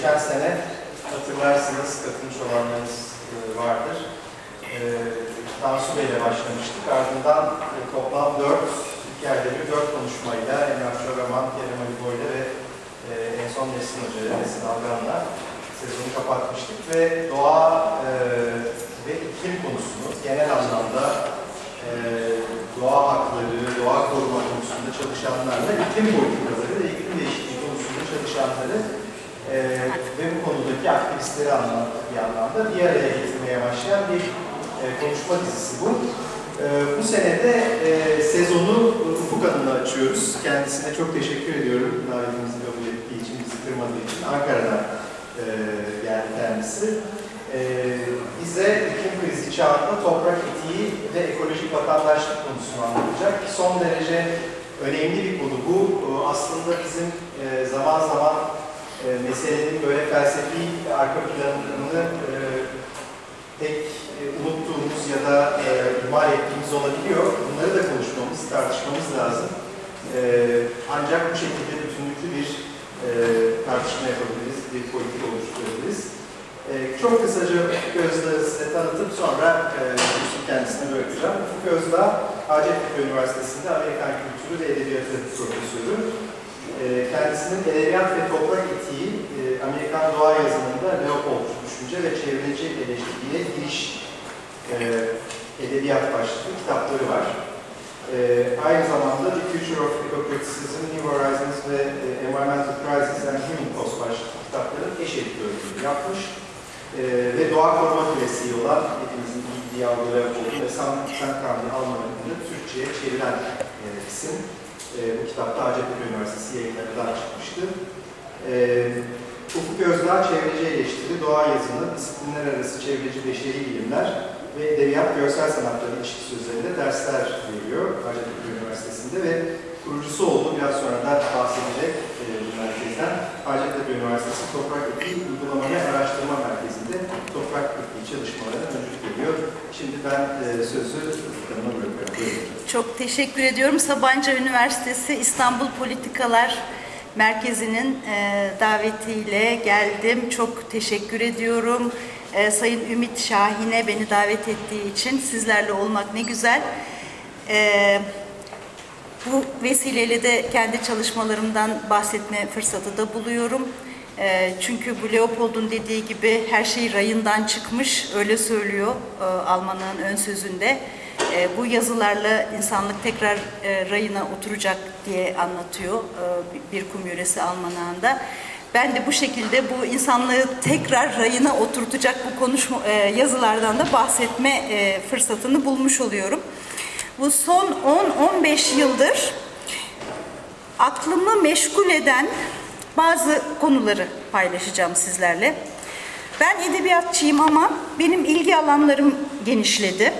geçen sene hatırlarsınız katılmış olanlarınız e, vardır. E, Tansu Bey ile başlamıştık. Ardından e, toplam dört, iki ayda bir dört konuşmayla Emrah Çoraman, Kerem Ali Boyla ve e, en son Nesin Hoca ile Nesin Algan'la sezonu kapatmıştık ve doğa e, ve iklim konusunu genel anlamda e, doğa hakları, doğa koruma konusunda çalışanlarla iklim politikaları ve iklim değişikliği konusunda çalışanları e, ve bu konudaki aktivistleri anlamda bir anlamda bir araya getirmeye başlayan bir e, konuşma dizisi bu. E, bu senede e, sezonu Ufuk Hanım'la açıyoruz. Kendisine çok teşekkür ediyorum davetimizi kabul ettiği için, bizi kırmadığı için. Ankara'dan e, geldi kendisi. E, bize iklim krizi çağında toprak etiği ve ekolojik vatandaşlık konusunu anlatacak. Son derece önemli bir konu bu. Aslında bizim e, zaman zaman e, meselenin böyle felsefi arka planını e, pek e, unuttuğumuz ya da e, ihmal ettiğimiz olabiliyor. Bunları da konuşmamız, tartışmamız lazım. E, ancak bu şekilde bütünlüklü bir e, tartışma yapabiliriz, bir politika oluşturabiliriz. E, çok kısaca Ufuk Özdağ'ı size tanıtıp sonra e, kendisine bırakacağım. Ufuk Özdağ, Hacettepe Üniversitesi'nde Amerikan Kültürü ve Edebiyatı Profesörü. E, kendisinin edebiyat ve toprak etiği, e, Amerikan doğa yazımında Leopold düşünce ve çevreci eleştiriye giriş e, edebiyat başlıklı kitapları var. Aynı zamanda The Future of Eco-Criticism, New Horizons ve Environmental Crisis and Human Cost başlıklı kitapların eş editörlüğünü yapmış. E, ve doğa koruma küresi olan hepimizin bildiği algıları oldu ve San, San Kamil Alman adını Türkçe'ye çeviren e, isim. E, bu kitapta Hacettepe Üniversitesi yayınlarından çıkmıştı. E, Ufuk Özdağ çevreci eleştiri, doğa yazını, disiplinler arası çevreci beşeri bilimler ve edebiyat görsel sanatları ilişkisi üzerinde dersler veriyor Hacettepe Üniversitesi'nde ve kurucusu oldu. Biraz sonra da bahsedecek e, bu merkezden. Hacettepe Üniversitesi Toprak Etiği Uygulama ve Araştırma Merkezi'nde toprak etiği çalışmalarına öncülük ediyor. Şimdi ben e, sözü Hanım'a bırakıyorum. Çok teşekkür ediyorum. Sabancı Üniversitesi İstanbul Politikalar Merkezi'nin e, davetiyle geldim. Çok teşekkür ediyorum. E, Sayın Ümit Şahin'e beni davet ettiği için sizlerle olmak ne güzel. E, bu vesileyle de kendi çalışmalarımdan bahsetme fırsatı da buluyorum. E, çünkü bu Leopold'un dediği gibi her şey rayından çıkmış, öyle söylüyor e, Alman'ın ön sözünde. E, bu yazılarla insanlık tekrar e, rayına oturacak diye anlatıyor e, bir kum yöresi Almanağında. Ben de bu şekilde bu insanlığı tekrar rayına oturtacak bu konuşma yazılardan da bahsetme fırsatını bulmuş oluyorum. Bu son 10-15 yıldır aklımı meşgul eden bazı konuları paylaşacağım sizlerle. Ben edebiyatçıyım ama benim ilgi alanlarım genişledi.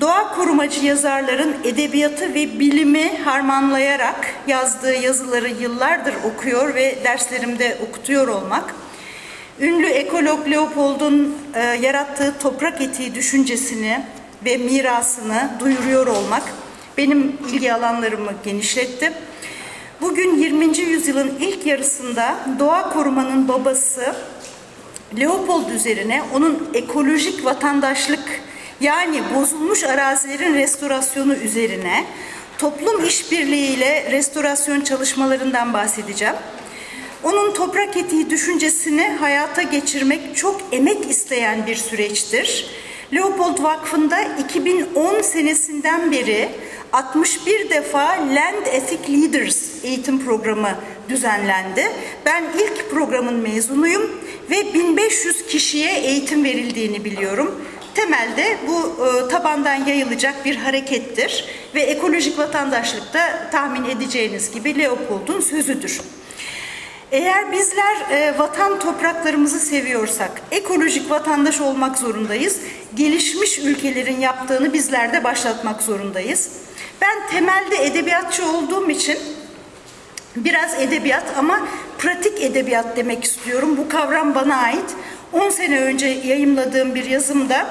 Doğa korumacı yazarların edebiyatı ve bilimi harmanlayarak yazdığı yazıları yıllardır okuyor ve derslerimde okutuyor olmak, ünlü ekolog Leopold'un e, yarattığı toprak etiği düşüncesini ve mirasını duyuruyor olmak benim ilgi alanlarımı genişletti. Bugün 20. yüzyılın ilk yarısında doğa korumanın babası Leopold üzerine onun ekolojik vatandaşlık yani bozulmuş arazilerin restorasyonu üzerine toplum işbirliğiyle restorasyon çalışmalarından bahsedeceğim. Onun toprak etiği düşüncesini hayata geçirmek çok emek isteyen bir süreçtir. Leopold Vakfı'nda 2010 senesinden beri 61 defa Land Ethic Leaders eğitim programı düzenlendi. Ben ilk programın mezunuyum ve 1500 kişiye eğitim verildiğini biliyorum. Temelde bu e, tabandan yayılacak bir harekettir ve ekolojik vatandaşlık da tahmin edeceğiniz gibi Leopold'un sözüdür. Eğer bizler e, vatan topraklarımızı seviyorsak ekolojik vatandaş olmak zorundayız. Gelişmiş ülkelerin yaptığını bizler de başlatmak zorundayız. Ben temelde edebiyatçı olduğum için biraz edebiyat ama pratik edebiyat demek istiyorum. Bu kavram bana ait. 10 sene önce yayımladığım bir yazımda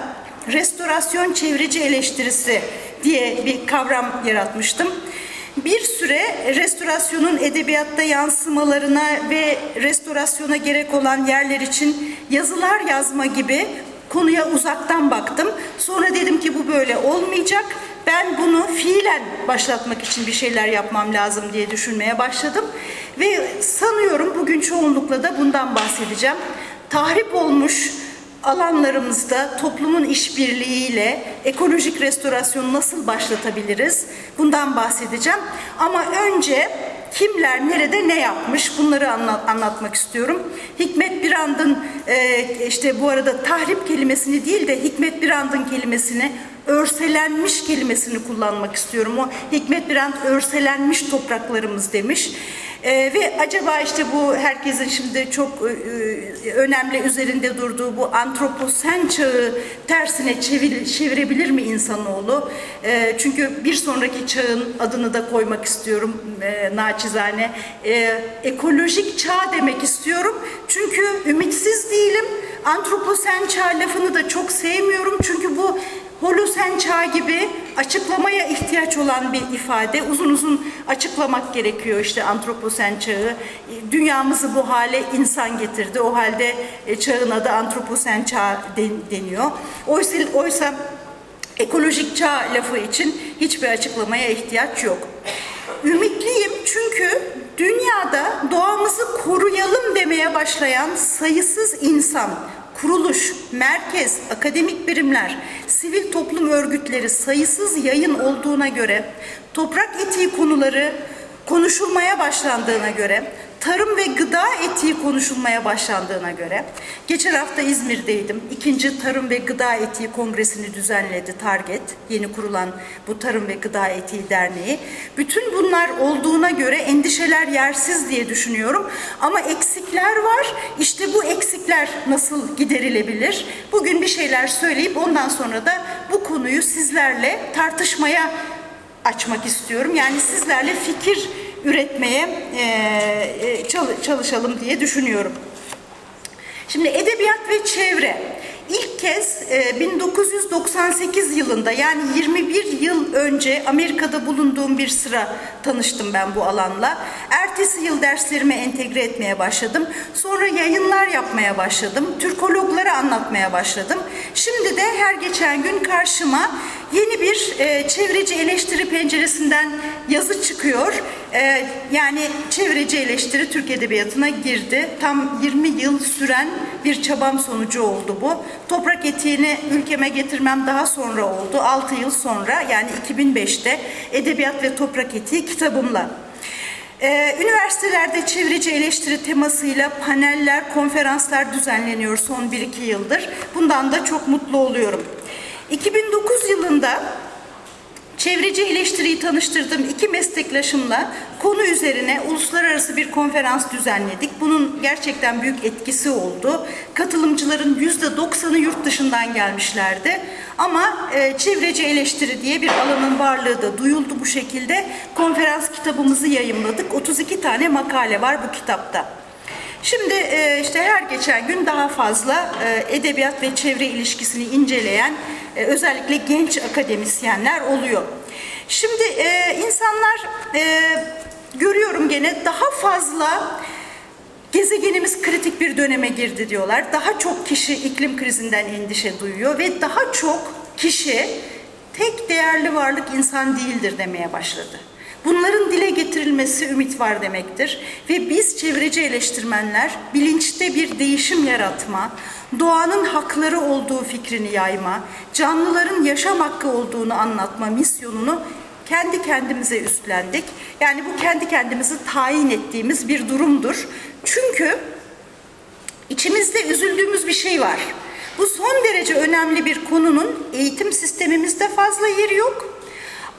restorasyon çevreci eleştirisi diye bir kavram yaratmıştım. Bir süre restorasyonun edebiyatta yansımalarına ve restorasyona gerek olan yerler için yazılar yazma gibi konuya uzaktan baktım. Sonra dedim ki bu böyle olmayacak. Ben bunu fiilen başlatmak için bir şeyler yapmam lazım diye düşünmeye başladım. Ve sanıyorum bugün çoğunlukla da bundan bahsedeceğim. Tahrip olmuş alanlarımızda toplumun işbirliğiyle ekolojik restorasyonu nasıl başlatabiliriz? Bundan bahsedeceğim. Ama önce kimler nerede ne yapmış bunları anlat, anlatmak istiyorum. Hikmet Birand'ın e, işte bu arada tahrip kelimesini değil de Hikmet Birand'ın kelimesini örselenmiş kelimesini kullanmak istiyorum. O Hikmet Birand örselenmiş topraklarımız demiş. Ee, ve acaba işte bu herkesin şimdi çok e, önemli üzerinde durduğu bu antroposen çağı tersine çevir, çevirebilir mi insanoğlu? E, çünkü bir sonraki çağın adını da koymak istiyorum e, naçizane. E, ekolojik çağ demek istiyorum. Çünkü ümitsiz değilim. Antroposen çağ lafını da çok sevmiyorum. Holosen çağ gibi açıklamaya ihtiyaç olan bir ifade. Uzun uzun açıklamak gerekiyor işte antroposen çağı. Dünyamızı bu hale insan getirdi. O halde e, çağın adı antroposen çağ deniyor. Oysa, oysa ekolojik çağ lafı için hiçbir açıklamaya ihtiyaç yok. Ümitliyim çünkü dünyada doğamızı koruyalım demeye başlayan sayısız insan, kuruluş, merkez, akademik birimler, sivil toplum örgütleri sayısız yayın olduğuna göre, toprak etiği konuları konuşulmaya başlandığına göre, tarım ve gıda etiği konuşulmaya başlandığına göre, geçen hafta İzmir'deydim. İkinci Tarım ve Gıda Etiği Kongresini düzenledi Target, yeni kurulan bu Tarım ve Gıda Etiği Derneği. Bütün bunlar olduğuna göre endişeler yersiz diye düşünüyorum. Ama eksikler var. İşte bu eksikler nasıl giderilebilir? Bugün bir şeyler söyleyip ondan sonra da bu konuyu sizlerle tartışmaya açmak istiyorum. Yani sizlerle fikir üretmeye e, çalışalım diye düşünüyorum. Şimdi edebiyat ve çevre ilk kez 1998 yılında yani 21 yıl önce Amerika'da bulunduğum bir sıra tanıştım ben bu alanla. Ertesi yıl derslerime entegre etmeye başladım. Sonra yayınlar yapmaya başladım. Türkologları anlatmaya başladım. Şimdi de her geçen gün karşıma yeni bir e, çevreci eleştiri penceresinden yazı çıkıyor. E, yani çevreci eleştiri Türk Edebiyatı'na girdi. Tam 20 yıl süren bir çabam sonucu oldu bu. Toprak etiğini ülkeme getirmem daha sonra oldu. 6 yıl sonra yani 2005'te Edebiyat ve Toprak Etiği kitabımla. Ee, üniversitelerde çevreci eleştiri temasıyla paneller, konferanslar düzenleniyor son 1-2 yıldır. Bundan da çok mutlu oluyorum. 2009 yılında Çevreci eleştiriyi tanıştırdığım iki meslektaşımla konu üzerine uluslararası bir konferans düzenledik. Bunun gerçekten büyük etkisi oldu. Katılımcıların yüzde doksanı yurt dışından gelmişlerdi. Ama e, çevreci eleştiri diye bir alanın varlığı da duyuldu bu şekilde. Konferans kitabımızı yayımladık. 32 tane makale var bu kitapta. Şimdi e, işte her geçen gün daha fazla e, edebiyat ve çevre ilişkisini inceleyen e, özellikle genç akademisyenler oluyor. Şimdi insanlar görüyorum gene daha fazla gezegenimiz kritik bir döneme girdi diyorlar. Daha çok kişi iklim krizinden endişe duyuyor ve daha çok kişi tek değerli varlık insan değildir demeye başladı. Bunların dile getirilmesi ümit var demektir. Ve biz çevreci eleştirmenler bilinçte bir değişim yaratma, doğanın hakları olduğu fikrini yayma, canlıların yaşam hakkı olduğunu anlatma misyonunu kendi kendimize üstlendik. Yani bu kendi kendimizi tayin ettiğimiz bir durumdur. Çünkü içimizde üzüldüğümüz bir şey var. Bu son derece önemli bir konunun eğitim sistemimizde fazla yeri yok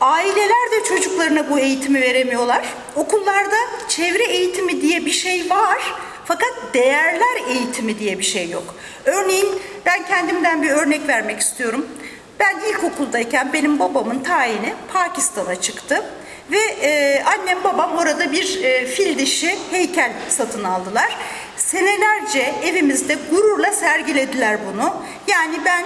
Aileler de çocuklarına bu eğitimi veremiyorlar. Okullarda çevre eğitimi diye bir şey var. Fakat değerler eğitimi diye bir şey yok. Örneğin ben kendimden bir örnek vermek istiyorum. Ben ilkokuldayken benim babamın tayini Pakistan'a çıktı. Ve e, annem babam orada bir e, fil dişi heykel satın aldılar. Senelerce evimizde gururla sergilediler bunu. Yani ben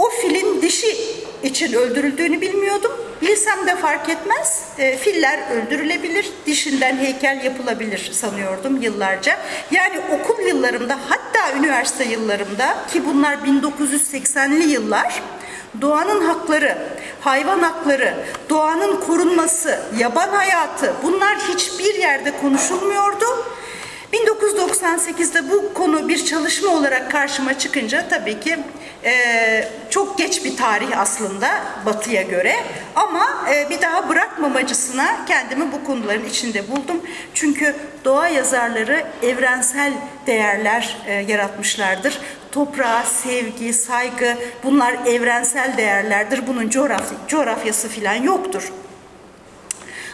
o filin dişi için öldürüldüğünü bilmiyordum Bilsem de fark etmez. E, filler öldürülebilir, dişinden heykel yapılabilir sanıyordum yıllarca. Yani okul yıllarımda hatta üniversite yıllarımda ki bunlar 1980'li yıllar doğanın hakları, hayvan hakları, doğanın korunması, yaban hayatı bunlar hiçbir yerde konuşulmuyordu. 1998'de bu konu bir çalışma olarak karşıma çıkınca tabii ki e, çok geç bir tarih aslında Batı'ya göre ama e, bir daha bırakmamacısına kendimi bu konuların içinde buldum. Çünkü doğa yazarları evrensel değerler e, yaratmışlardır. Toprağa sevgi, saygı bunlar evrensel değerlerdir. Bunun coğrafy coğrafyası filan yoktur.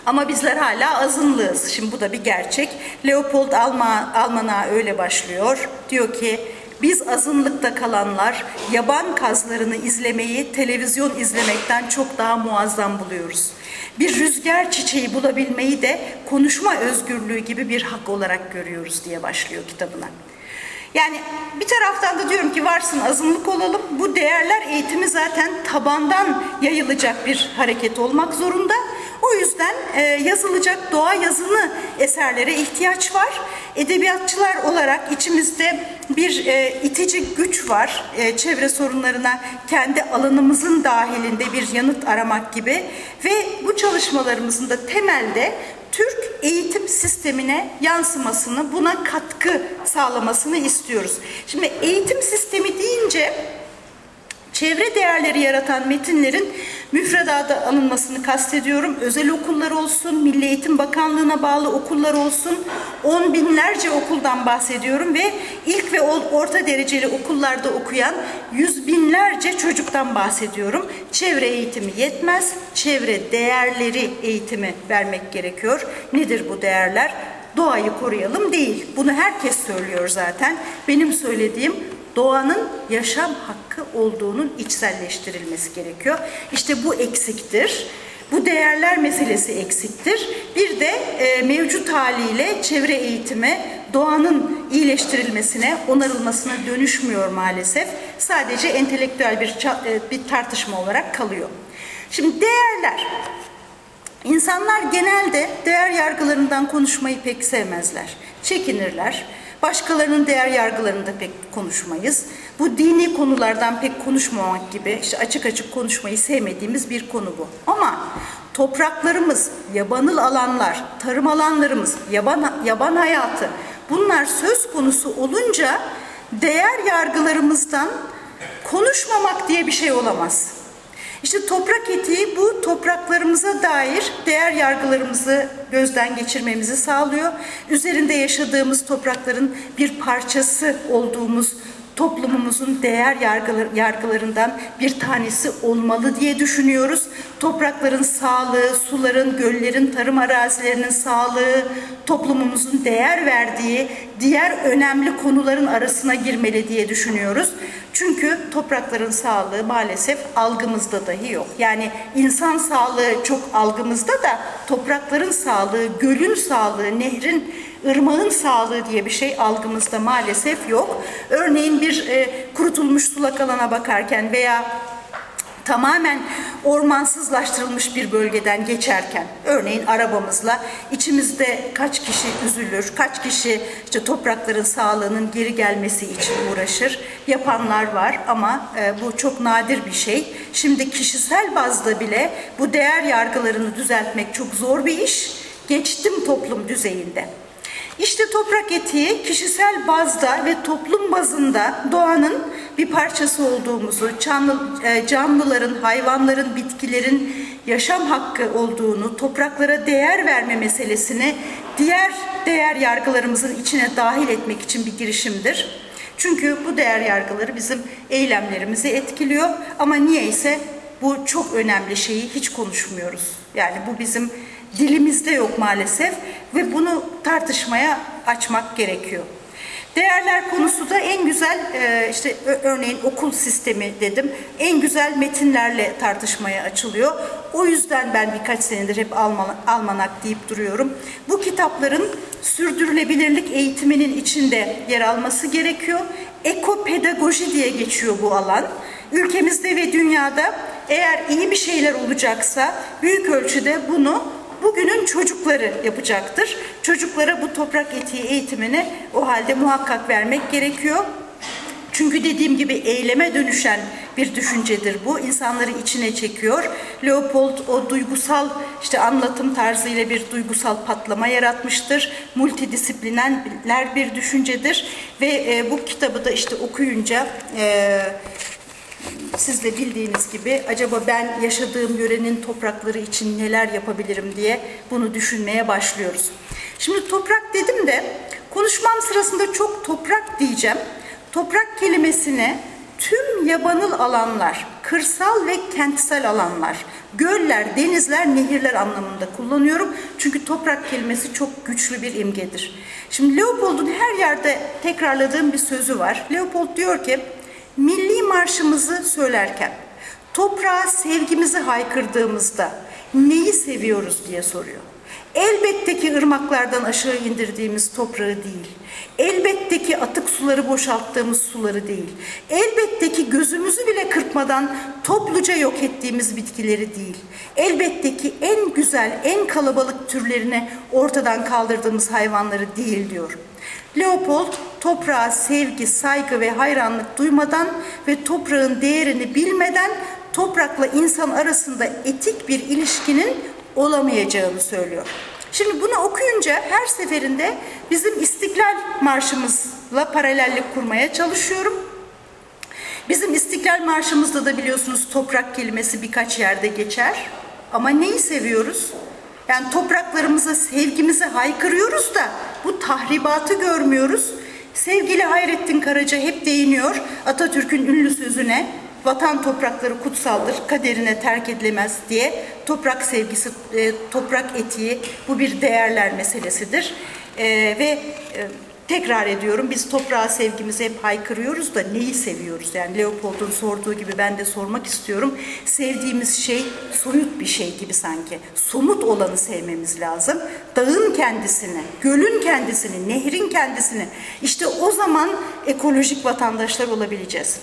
Ama bizler hala azınlığız. Şimdi bu da bir gerçek. Leopold Alman, Alman'a öyle başlıyor. Diyor ki biz azınlıkta kalanlar yaban kazlarını izlemeyi televizyon izlemekten çok daha muazzam buluyoruz. Bir rüzgar çiçeği bulabilmeyi de konuşma özgürlüğü gibi bir hak olarak görüyoruz diye başlıyor kitabına. Yani bir taraftan da diyorum ki varsın azınlık olalım. Bu değerler eğitimi zaten tabandan yayılacak bir hareket olmak zorunda. O yüzden e, yazılacak doğa yazılı eserlere ihtiyaç var. Edebiyatçılar olarak içimizde bir e, itici güç var. E, çevre sorunlarına kendi alanımızın dahilinde bir yanıt aramak gibi. Ve bu çalışmalarımızın da temelde Türk eğitim sistemine yansımasını, buna katkı sağlamasını istiyoruz. Şimdi eğitim sistemi deyince çevre değerleri yaratan metinlerin müfredada alınmasını kastediyorum. Özel okullar olsun, Milli Eğitim Bakanlığı'na bağlı okullar olsun, on binlerce okuldan bahsediyorum ve ilk ve orta dereceli okullarda okuyan yüz binlerce çocuktan bahsediyorum. Çevre eğitimi yetmez, çevre değerleri eğitimi vermek gerekiyor. Nedir bu değerler? Doğayı koruyalım değil. Bunu herkes söylüyor zaten. Benim söylediğim doğanın yaşam hakkı olduğunun içselleştirilmesi gerekiyor. İşte bu eksiktir. Bu değerler meselesi eksiktir. Bir de e, mevcut haliyle çevre eğitimi doğanın iyileştirilmesine, onarılmasına dönüşmüyor maalesef. Sadece entelektüel bir, e, bir tartışma olarak kalıyor. Şimdi değerler. İnsanlar genelde değer yargılarından konuşmayı pek sevmezler. Çekinirler Başkalarının değer yargılarında pek konuşmayız. Bu dini konulardan pek konuşmamak gibi işte açık açık konuşmayı sevmediğimiz bir konu bu. Ama topraklarımız, yabanıl alanlar, tarım alanlarımız, yaban, yaban hayatı bunlar söz konusu olunca değer yargılarımızdan konuşmamak diye bir şey olamaz. İşte toprak etiği bu topraklarımıza dair değer yargılarımızı gözden geçirmemizi sağlıyor. Üzerinde yaşadığımız toprakların bir parçası olduğumuz toplumumuzun değer yargılarından bir tanesi olmalı diye düşünüyoruz. Toprakların sağlığı, suların, göllerin, tarım arazilerinin sağlığı, toplumumuzun değer verdiği diğer önemli konuların arasına girmeli diye düşünüyoruz. Çünkü toprakların sağlığı maalesef algımızda dahi yok. Yani insan sağlığı çok algımızda da toprakların sağlığı, gölün sağlığı, nehrin ırmağın sağlığı diye bir şey algımızda maalesef yok. Örneğin bir e, kurutulmuş sulak alana bakarken veya tamamen ormansızlaştırılmış bir bölgeden geçerken örneğin arabamızla içimizde kaç kişi üzülür, kaç kişi işte toprakların sağlığının geri gelmesi için uğraşır. Yapanlar var ama e, bu çok nadir bir şey. Şimdi kişisel bazda bile bu değer yargılarını düzeltmek çok zor bir iş. Geçtim toplum düzeyinde. İşte toprak etiği kişisel bazda ve toplum bazında doğanın bir parçası olduğumuzu, e, canlıların, hayvanların, bitkilerin yaşam hakkı olduğunu, topraklara değer verme meselesini diğer değer yargılarımızın içine dahil etmek için bir girişimdir. Çünkü bu değer yargıları bizim eylemlerimizi etkiliyor ama niyeyse bu çok önemli şeyi hiç konuşmuyoruz. Yani bu bizim dilimizde yok maalesef ve bunu tartışmaya açmak gerekiyor. Değerler konusu da en güzel e, işte örneğin okul sistemi dedim en güzel metinlerle tartışmaya açılıyor. O yüzden ben birkaç senedir hep almanak deyip duruyorum. Bu kitapların sürdürülebilirlik eğitiminin içinde yer alması gerekiyor. Ekopedagoji diye geçiyor bu alan. Ülkemizde ve dünyada eğer iyi bir şeyler olacaksa büyük ölçüde bunu bugünün çocukları yapacaktır. Çocuklara bu toprak etiği eğitimini o halde muhakkak vermek gerekiyor. Çünkü dediğim gibi eyleme dönüşen bir düşüncedir bu. İnsanları içine çekiyor. Leopold o duygusal işte anlatım tarzıyla bir duygusal patlama yaratmıştır. Multidisipliner bir düşüncedir ve e, bu kitabı da işte okuyunca e, siz de bildiğiniz gibi acaba ben yaşadığım yörenin toprakları için neler yapabilirim diye bunu düşünmeye başlıyoruz. Şimdi toprak dedim de konuşmam sırasında çok toprak diyeceğim. Toprak kelimesini tüm yabanıl alanlar, kırsal ve kentsel alanlar, göller, denizler, nehirler anlamında kullanıyorum. Çünkü toprak kelimesi çok güçlü bir imgedir. Şimdi Leopold'un her yerde tekrarladığım bir sözü var. Leopold diyor ki, milli marşımızı söylerken, toprağa sevgimizi haykırdığımızda neyi seviyoruz diye soruyor. Elbette ki ırmaklardan aşağı indirdiğimiz toprağı değil. Elbette ki atık suları boşalttığımız suları değil. Elbette ki gözümüzü bile kırpmadan topluca yok ettiğimiz bitkileri değil. Elbette ki en güzel, en kalabalık türlerini ortadan kaldırdığımız hayvanları değil diyor. Leopold toprağa sevgi, saygı ve hayranlık duymadan ve toprağın değerini bilmeden toprakla insan arasında etik bir ilişkinin olamayacağını söylüyor. Şimdi bunu okuyunca her seferinde bizim İstiklal Marşımızla paralellik kurmaya çalışıyorum. Bizim İstiklal Marşımızda da biliyorsunuz toprak kelimesi birkaç yerde geçer. Ama neyi seviyoruz? Yani topraklarımıza sevgimizi haykırıyoruz da bu tahribatı görmüyoruz. Sevgili Hayrettin Karaca hep değiniyor Atatürk'ün ünlü sözüne vatan toprakları kutsaldır, kaderine terk edilemez diye toprak sevgisi, e, toprak etiği bu bir değerler meselesidir. E, ve e, tekrar ediyorum biz toprağa sevgimizi hep haykırıyoruz da neyi seviyoruz? Yani Leopold'un sorduğu gibi ben de sormak istiyorum. Sevdiğimiz şey soyut bir şey gibi sanki. Somut olanı sevmemiz lazım. Dağın kendisini, gölün kendisini, nehrin kendisini. İşte o zaman ekolojik vatandaşlar olabileceğiz.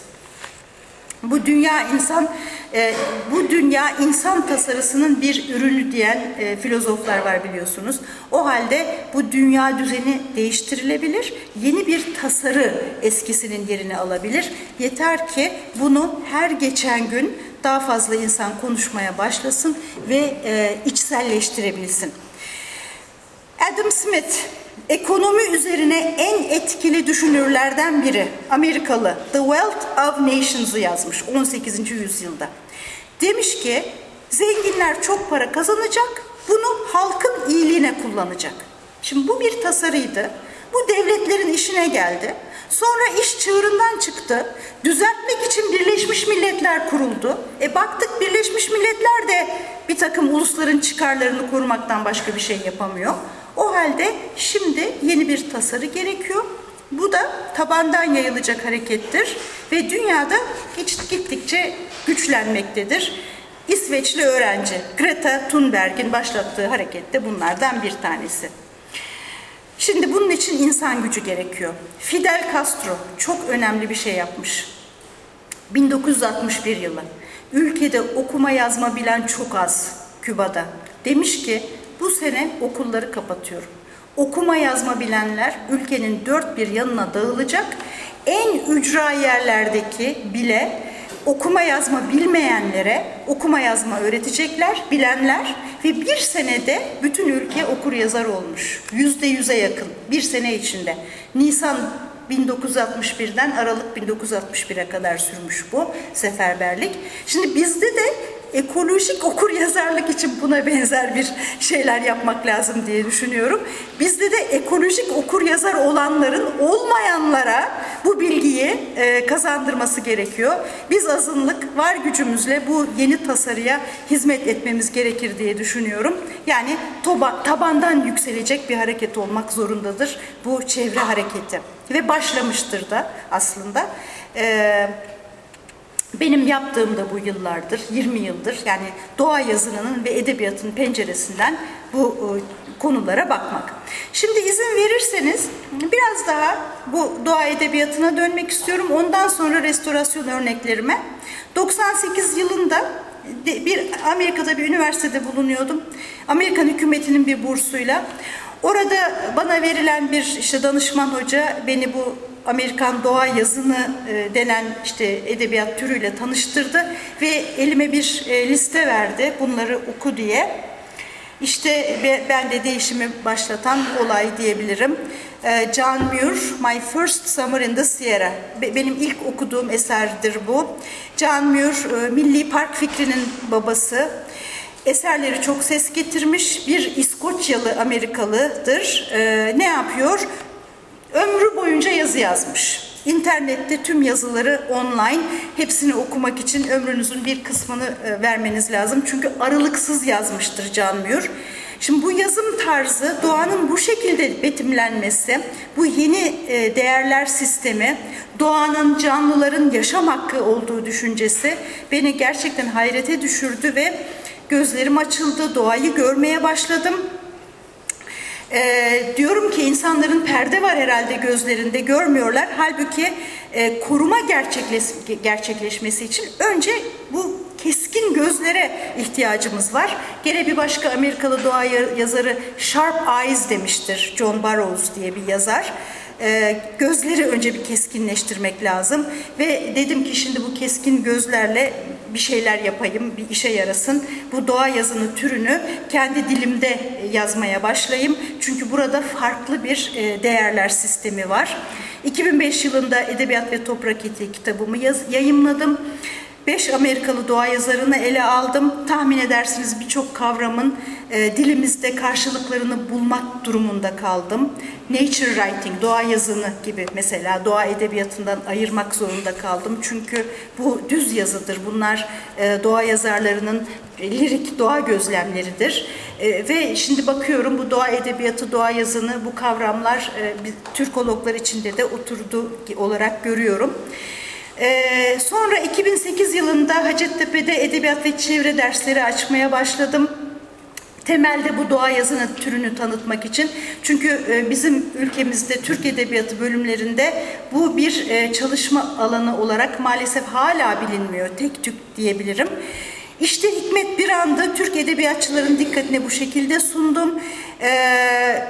Bu dünya insan, e, bu dünya insan tasarısının bir ürünü diyen e, filozoflar var biliyorsunuz. O halde bu dünya düzeni değiştirilebilir, yeni bir tasarı eskisinin yerini alabilir. Yeter ki bunu her geçen gün daha fazla insan konuşmaya başlasın ve e, içselleştirebilsin. Adam Smith ekonomi üzerine en etkili düşünürlerden biri Amerikalı The Wealth of Nations'ı yazmış 18. yüzyılda. Demiş ki zenginler çok para kazanacak bunu halkın iyiliğine kullanacak. Şimdi bu bir tasarıydı. Bu devletlerin işine geldi. Sonra iş çığırından çıktı. Düzeltmek için Birleşmiş Milletler kuruldu. E baktık Birleşmiş Milletler de bir takım ulusların çıkarlarını korumaktan başka bir şey yapamıyor. O halde şimdi yeni bir tasarı gerekiyor. Bu da tabandan yayılacak harekettir ve dünyada gittikçe güçlenmektedir. İsveçli öğrenci Greta Thunberg'in başlattığı harekette bunlardan bir tanesi. Şimdi bunun için insan gücü gerekiyor. Fidel Castro çok önemli bir şey yapmış. 1961 yılı. Ülkede okuma yazma bilen çok az Küba'da. Demiş ki bu sene okulları kapatıyorum. Okuma yazma bilenler ülkenin dört bir yanına dağılacak. En ücra yerlerdeki bile okuma yazma bilmeyenlere okuma yazma öğretecekler, bilenler ve bir senede bütün ülke okur yazar olmuş. Yüzde yüze yakın bir sene içinde. Nisan 1961'den Aralık 1961'e kadar sürmüş bu seferberlik. Şimdi bizde de ekolojik okur yazarlık için buna benzer bir şeyler yapmak lazım diye düşünüyorum. Bizde de ekolojik okur yazar olanların olmayanlara bu bilgiyi e, kazandırması gerekiyor. Biz azınlık var gücümüzle bu yeni tasarıya hizmet etmemiz gerekir diye düşünüyorum. Yani toba, tabandan yükselecek bir hareket olmak zorundadır bu çevre hareketi. Ve başlamıştır da aslında. Eee benim yaptığım da bu yıllardır, 20 yıldır yani doğa yazınının ve edebiyatın penceresinden bu e, konulara bakmak. Şimdi izin verirseniz biraz daha bu doğa edebiyatına dönmek istiyorum. Ondan sonra restorasyon örneklerime. 98 yılında bir Amerika'da bir üniversitede bulunuyordum. Amerikan hükümetinin bir bursuyla. Orada bana verilen bir işte danışman hoca beni bu Amerikan doğa yazını e, denen işte edebiyat türüyle tanıştırdı ve elime bir e, liste verdi bunları oku diye. İşte be- ben de değişimi başlatan olay diyebilirim. Ee, John Muir, My First Summer in the Sierra. Be- Benim ilk okuduğum eserdir bu. John Muir, e, Milli Park fikrinin babası. Eserleri çok ses getirmiş. Bir İskoçyalı Amerikalıdır. Ne yapıyor? Ömrü boyunca yazı yazmış. İnternette tüm yazıları online, hepsini okumak için ömrünüzün bir kısmını e, vermeniz lazım. Çünkü aralıksız yazmıştır Can Muir. Şimdi bu yazım tarzı doğanın bu şekilde betimlenmesi, bu yeni e, değerler sistemi, doğanın, canlıların yaşam hakkı olduğu düşüncesi beni gerçekten hayrete düşürdü ve gözlerim açıldı, doğayı görmeye başladım. Ee, diyorum ki insanların perde var herhalde gözlerinde görmüyorlar. Halbuki e, koruma gerçekleş, gerçekleşmesi için önce bu keskin gözlere ihtiyacımız var. Gene bir başka Amerikalı doğa ya- yazarı Sharp Eyes demiştir. John Burroughs diye bir yazar. Ee, gözleri önce bir keskinleştirmek lazım ve dedim ki şimdi bu keskin gözlerle bir şeyler yapayım, bir işe yarasın. Bu doğa yazını türünü kendi dilimde yazmaya başlayayım. Çünkü burada farklı bir e, değerler sistemi var. 2005 yılında Edebiyat ve Toprak Eti kitabımı yaz, yayımladım. Beş Amerikalı doğa yazarını ele aldım. Tahmin edersiniz birçok kavramın e, dilimizde karşılıklarını bulmak durumunda kaldım. Nature writing, doğa yazını gibi mesela doğa edebiyatından ayırmak zorunda kaldım. Çünkü bu düz yazıdır. Bunlar e, doğa yazarlarının lirik doğa gözlemleridir. E, ve şimdi bakıyorum bu doğa edebiyatı, doğa yazını bu kavramlar e, Türkologlar içinde de oturdu olarak görüyorum. Ee, sonra 2008 yılında Hacettepe'de edebiyat ve çevre dersleri açmaya başladım. Temelde bu doğa yazını türünü tanıtmak için. Çünkü e, bizim ülkemizde Türk Edebiyatı bölümlerinde bu bir e, çalışma alanı olarak maalesef hala bilinmiyor. Tek tük diyebilirim. İşte Hikmet Biran'dı. Türk edebiyatçıların dikkatine bu şekilde sundum. Ee,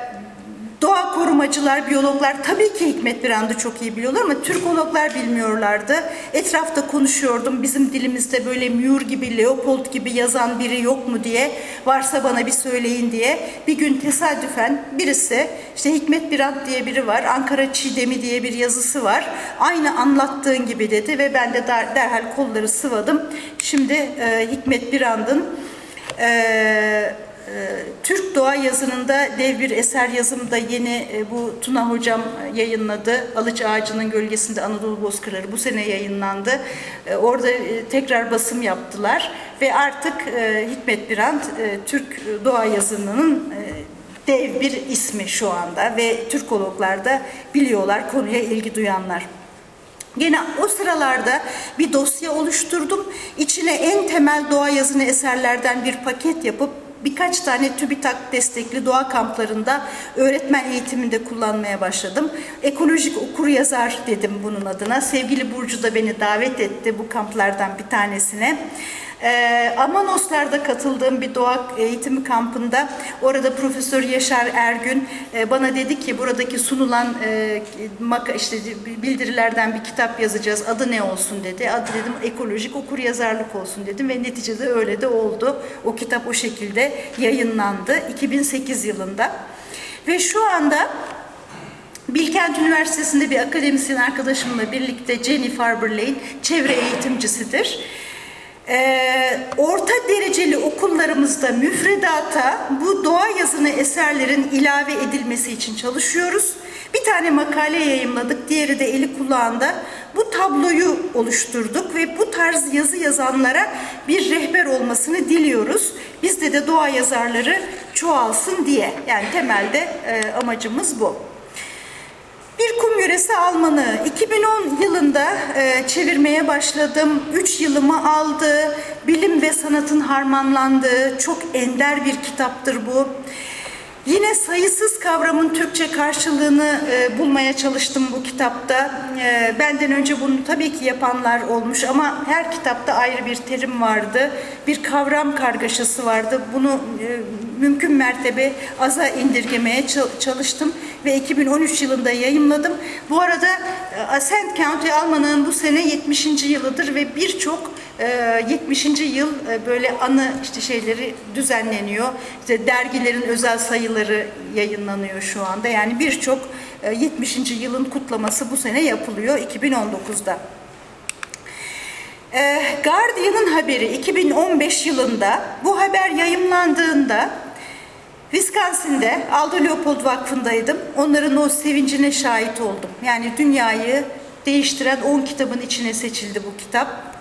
korumacılar, biyologlar tabii ki Hikmet Birand'ı çok iyi biliyorlar ama Türkologlar bilmiyorlardı. Etrafta konuşuyordum bizim dilimizde böyle Muir gibi, Leopold gibi yazan biri yok mu diye. Varsa bana bir söyleyin diye. Bir gün tesadüfen birisi işte Hikmet Birand diye biri var. Ankara Çiğdemi diye bir yazısı var. Aynı anlattığın gibi dedi ve ben de der- derhal kolları sıvadım. Şimdi e, Hikmet Birand'ın e, Türk Doğa yazınında dev bir eser yazımda yeni e, bu Tuna Hocam e, yayınladı. Alıç Ağacı'nın Gölgesinde Anadolu Bozkırları bu sene yayınlandı. E, Orada e, tekrar basım yaptılar ve artık Hikmet Birand e, Türk Doğa yazınının dev bir ismi şu anda ve Türkologlar da biliyorlar konuya ilgi duyanlar. Gene o sıralarda bir dosya oluşturdum. İçine en temel doğa yazını eserlerden bir paket yapıp birkaç tane TÜBİTAK destekli doğa kamplarında öğretmen eğitiminde kullanmaya başladım. Ekolojik okur yazar dedim bunun adına. Sevgili Burcu da beni davet etti bu kamplardan bir tanesine. Ee, Amanoslar'da katıldığım bir doğa eğitimi kampında orada Profesör Yaşar Ergün e, bana dedi ki buradaki sunulan e, işte bildirilerden bir kitap yazacağız. Adı ne olsun dedi. Adı dedim ekolojik okur yazarlık olsun dedim ve neticede öyle de oldu. O kitap o şekilde yayınlandı 2008 yılında. Ve şu anda Bilkent Üniversitesi'nde bir akademisyen arkadaşımla birlikte Jenny Farber-Lane çevre eğitimcisidir. Ee, orta dereceli okullarımızda müfredata bu doğa yazını eserlerin ilave edilmesi için çalışıyoruz. Bir tane makale yayımladık, diğeri de eli kulağında. Bu tabloyu oluşturduk ve bu tarz yazı yazanlara bir rehber olmasını diliyoruz. Bizde de doğa yazarları çoğalsın diye. Yani temelde e, amacımız bu. Bir kum yöresi Almanı. 2010 yılında e, çevirmeye başladım. 3 yılımı aldı. Bilim ve sanatın harmanlandığı çok ender bir kitaptır bu. Yine sayısız kavramın Türkçe karşılığını e, bulmaya çalıştım bu kitapta. E, benden önce bunu tabii ki yapanlar olmuş ama her kitapta ayrı bir terim vardı. Bir kavram kargaşası vardı. Bunu e, mümkün mertebe aza indirgemeye çalıştım ve 2013 yılında yayımladım. Bu arada e, Ascent County Almanağın bu sene 70. yılıdır ve birçok 70. Ee, yıl e, böyle anı işte şeyleri düzenleniyor. İşte dergilerin özel sayıları yayınlanıyor şu anda. Yani birçok 70. E, yılın kutlaması bu sene yapılıyor 2019'da. Ee, Guardian'ın haberi 2015 yılında bu haber yayımlandığında Wisconsin'de Aldo Leopold Vakfı'ndaydım. Onların o sevincine şahit oldum. Yani dünyayı değiştiren 10 kitabın içine seçildi bu kitap.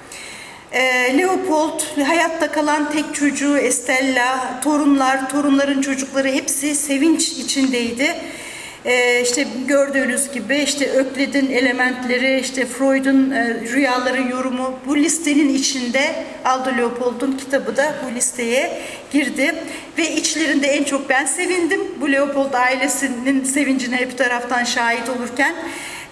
E, Leopold, hayatta kalan tek çocuğu Estella, torunlar, torunların çocukları hepsi sevinç içindeydi. E, işte gördüğünüz gibi işte Öklid'in elementleri, işte Freud'un e, rüyaları yorumu bu listenin içinde Aldo Leopold'un kitabı da bu listeye girdi. Ve içlerinde en çok ben sevindim. Bu Leopold ailesinin sevincine bir taraftan şahit olurken